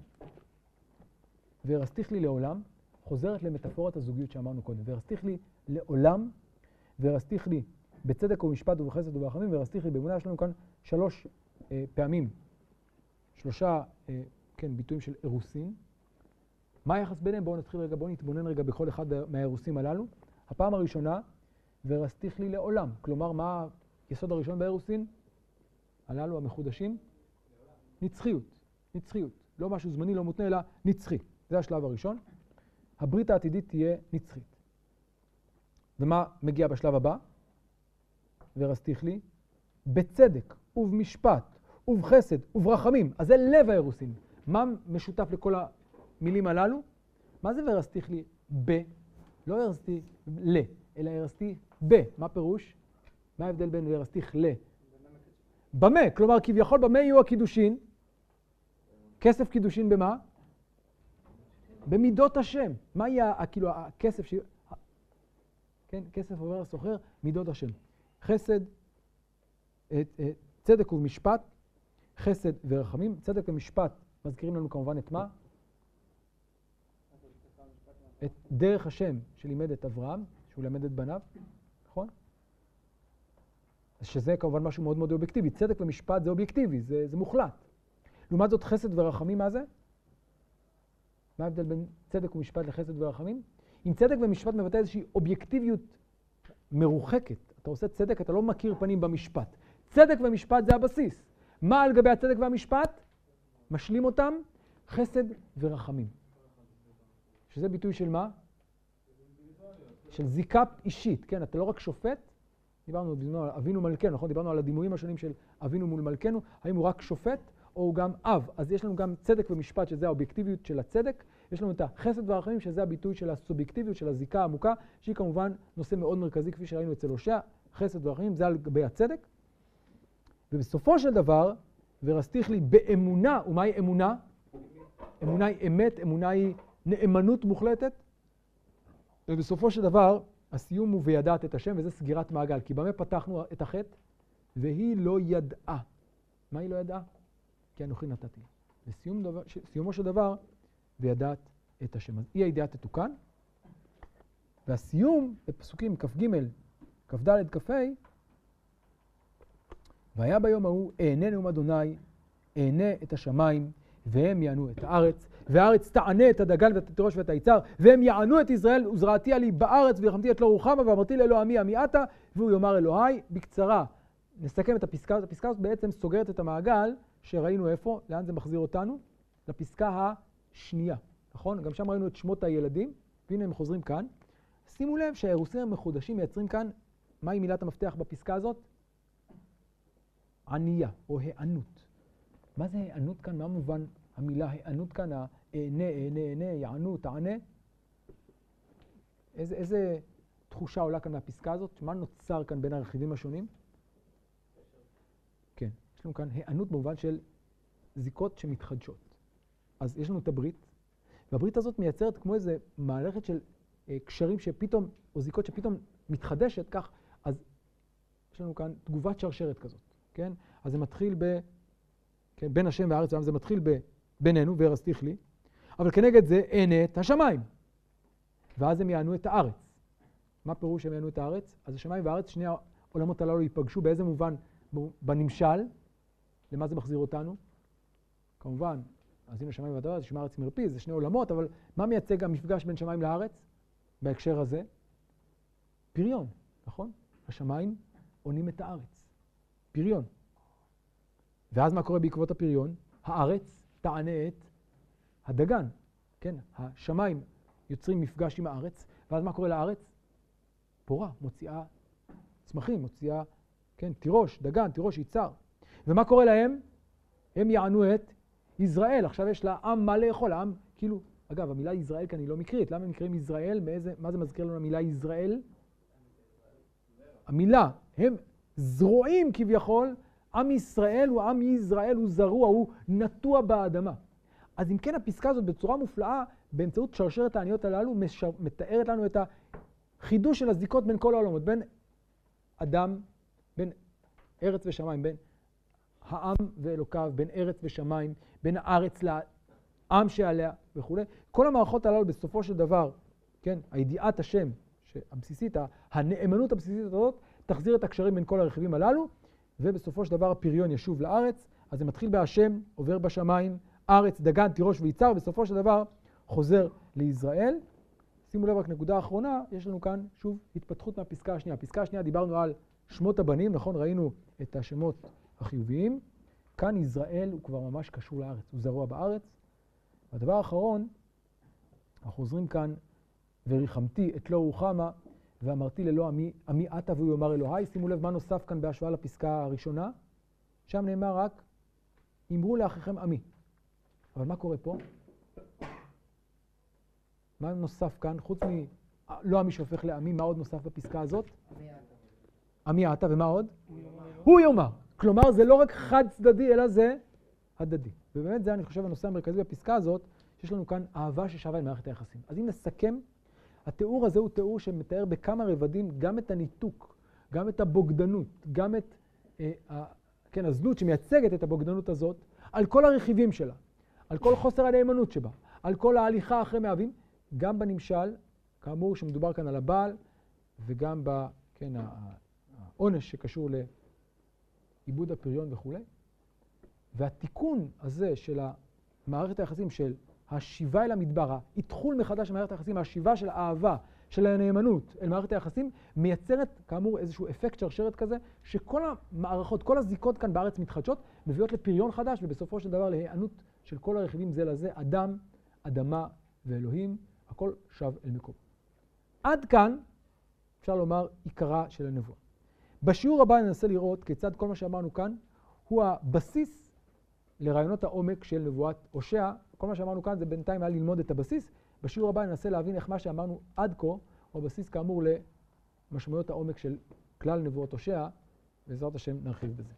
והרסתיך לי לעולם, חוזרת למטאפורת הזוגיות שאמרנו קודם. והרסתיך לי לעולם, והרסתיך לי בצדק ובמשפט ובחסד וברחמים, והרסתיך לי באמונה. יש לנו כאן שלוש אה, פעמים, שלושה, אה, כן, ביטויים של אירוסין. מה היחס ביניהם? בואו נתחיל רגע, בואו נתבונן רגע בכל אחד מהאירוסים הללו. הפעם הראשונה, והרסתיך לי לעולם. כלומר, מה היסוד הראשון באירוסין? הללו המחודשים? נצחיות, נצחיות. לא משהו זמני, לא מותנה, אלא נצחי. זה השלב הראשון. הברית העתידית תהיה נצחית. ומה מגיע בשלב הבא? ורסתיך לי, בצדק ובמשפט ובחסד וברחמים. אז זה לב האירוסין. מה משותף לכל המילים הללו? מה זה ורסתיך לי ב? לא הרסתי ל, אלא הרסתי ב. מה פירוש? מה ההבדל בין ורסתיך ל? במה, כלומר כביכול במה יהיו הקידושין? כסף קידושין במה? במידות השם. מה יהיה כאילו הכסף ש... כן, כסף עובר לסוחר, מידות השם. חסד, אה, אה, צדק ומשפט, חסד ורחמים. צדק ומשפט מזכירים לנו כמובן את מה? את דרך השם שלימד את אברהם, שהוא לימד את בניו, נכון? שזה כמובן משהו מאוד מאוד אובייקטיבי. צדק ומשפט זה אובייקטיבי, זה, זה מוחלט. לעומת זאת, חסד ורחמים, מה זה? מה ההבדל בין צדק ומשפט לחסד ורחמים? אם צדק ומשפט מבטא איזושהי אובייקטיביות מרוחקת, אתה עושה צדק, אתה לא מכיר פנים במשפט. צדק ומשפט זה הבסיס. מה על גבי הצדק והמשפט? משלים אותם חסד ורחמים. שזה ביטוי של מה? של זיקה אישית, כן? אתה לא רק שופט, דיברנו בזמנו על אבינו מלכנו, נכון? דיברנו על הדימויים השונים של אבינו מול מלכנו, האם הוא רק שופט או הוא גם אב. אז יש לנו גם צדק ומשפט, שזה האובייקטיביות של הצדק, יש לנו את החסד והרחמים, שזה הביטוי של הסובייקטיביות, של הזיקה העמוקה, שהיא כמובן נושא מאוד מרכזי, כפי שראינו אצל הושע, חסד והרחמים, זה על גבי הצדק. ובסופו של דבר, ורסתיך לי באמונה, ומהי אמונה? אמונה היא אמת, אמונה היא נאמנות מוחלטת. ובסופו של דבר, הסיום הוא וידעת את השם, וזה סגירת מעגל. כי במה פתחנו את החטא? והיא לא ידעה. מה היא לא ידעה? כי אנוכי נתתי. בסיומו של דבר, וידעת את השם. אז אי הידיעה תתוקן, והסיום בפסוקים כ"ג, כ"ד, כ"ה, והיה ביום ההוא אענה נאום אדוני, אענה את השמיים, והם יענו את הארץ, והארץ תענה את הדגן ואת התירוש ואת היצר, והם יענו את ישראל, וזרעתי עלי בארץ, ויחמתי את לא רוחמה, ואמרתי לאלוה עמי עמי עתה, והוא יאמר אלוהי. בקצרה, נסכם את הפסקה הזאת. הפסקה הזאת בעצם סוגרת את המעגל שראינו איפה, לאן זה מחזיר אותנו? לפסקה השנייה, נכון? גם שם ראינו את שמות הילדים, והנה הם חוזרים כאן. שימו לב שהאירוסים המחודשים מייצרים כאן, מהי מילת המפתח בפסקה הזאת? ענייה, או היענות. מה זה היענות כאן? מה מובן המילה היענות כאן? האענה, אענה, אענה, יענו, תענה? איזה, איזה תחושה עולה כאן מהפסקה הזאת? מה נוצר כאן בין הרכיבים השונים? כן, יש לנו כאן היענות במובן של זיקות שמתחדשות. אז יש לנו את הברית, והברית הזאת מייצרת כמו איזה מערכת של אה, קשרים שפתאום, או זיקות שפתאום מתחדשת, כך, אז יש לנו כאן תגובת שרשרת כזאת, כן? אז זה מתחיל ב... כן, בין השם והארץ והעם זה מתחיל בינינו, והרסתיך לי, אבל כנגד זה אין את השמיים. ואז הם יענו את הארץ. מה פירוש שהם יענו את הארץ? אז השמיים והארץ, שני העולמות הללו ייפגשו, באיזה מובן? בנמשל. למה זה מחזיר אותנו? כמובן, אז הנה שמיים והארץ, שמי הארץ מרפיז, זה שני עולמות, אבל מה מייצג המפגש בין שמיים לארץ בהקשר הזה? פריון, נכון? השמיים עונים את הארץ. פריון. ואז מה קורה בעקבות הפריון? הארץ תענה את הדגן, כן? השמיים יוצרים מפגש עם הארץ, ואז מה קורה לארץ? פורה, מוציאה צמחים, מוציאה, כן, תירוש, דגן, תירוש, יצהר. ומה קורה להם? הם יענו את ישראל. עכשיו יש לעם מה לאכול, העם, כאילו, אגב, המילה ישראל כאן היא לא מקרית. למה הם נקראים ישראל? מאיזה, מה זה מזכיר לנו המילה ישראל? המילה, הם זרועים כביכול עם ישראל הוא עם ישראל, הוא זרוע, הוא נטוע באדמה. אז אם כן, הפסקה הזאת בצורה מופלאה, באמצעות שרשרת העניות הללו, משר, מתארת לנו את החידוש של הזיקות בין כל העולמות, בין אדם, בין ארץ ושמיים, בין העם ואלוקיו, בין ארץ ושמיים, בין הארץ לעם שעליה וכולי. כל המערכות הללו בסופו של דבר, כן, הידיעת השם הבסיסית, הנאמנות הבסיסית הזאת, תחזיר את הקשרים בין כל הרכיבים הללו. ובסופו של דבר הפריון ישוב לארץ, אז זה מתחיל בהשם, עובר בשמיים, ארץ, דגן, תירוש ויצהר, ובסופו של דבר חוזר לישראל. שימו לב רק נקודה אחרונה, יש לנו כאן שוב התפתחות מהפסקה השנייה. הפסקה השנייה דיברנו על שמות הבנים, נכון? ראינו את השמות החיוביים. כאן ישראל הוא כבר ממש קשור לארץ, הוא זרוע בארץ. והדבר האחרון, אנחנו חוזרים כאן, וריחמתי את לא רוחמה, ואמרתי ללא עמי, עמי עתה והוא יאמר אלוהי. שימו לב מה נוסף כאן בהשוואה לפסקה הראשונה. שם נאמר רק, אמרו לאחיכם עמי. אבל מה קורה פה? מה נוסף כאן? חוץ מלא עמי שהופך לעמי, מה עוד נוסף בפסקה הזאת? עמי עתה, ומה עוד? הוא יאמר. כלומר, זה לא רק חד צדדי, אלא זה הדדי. ובאמת זה, אני חושב, הנושא המרכזי בפסקה הזאת, שיש לנו כאן אהבה ששווה אל מערכת היחסים. אז אם נסכם התיאור הזה הוא תיאור שמתאר בכמה רבדים גם את הניתוק, גם את הבוגדנות, גם את אה, כן, הזנות שמייצגת את הבוגדנות הזאת, על כל הרכיבים שלה, על כל חוסר הנאמנות שבה, על כל ההליכה אחרי מאהבים, גם בנמשל, כאמור שמדובר כאן על הבעל, וגם ב... כן, העונש שקשור לעיבוד הפריון וכולי. והתיקון הזה של מערכת היחסים של השיבה אל המדבר, האתחול מחדש של מערכת היחסים, השיבה של האהבה, של הנאמנות אל מערכת היחסים, מייצרת כאמור איזשהו אפקט שרשרת כזה, שכל המערכות, כל הזיקות כאן בארץ מתחדשות, מביאות לפריון חדש, ובסופו של דבר להיענות של כל הרכיבים זה לזה, אדם, אדמה ואלוהים, הכל שב אל מקום. עד כאן, אפשר לומר, עיקרה של הנבואה. בשיעור הבא ננסה לראות כיצד כל מה שאמרנו כאן הוא הבסיס לרעיונות העומק של נבואת הושע. כל מה שאמרנו כאן זה בינתיים היה ללמוד את הבסיס. בשיעור הבא ננסה להבין איך מה שאמרנו עד כה הוא הבסיס כאמור למשמעויות העומק של כלל נבואות הושע, בעזרת השם נרחיב בזה.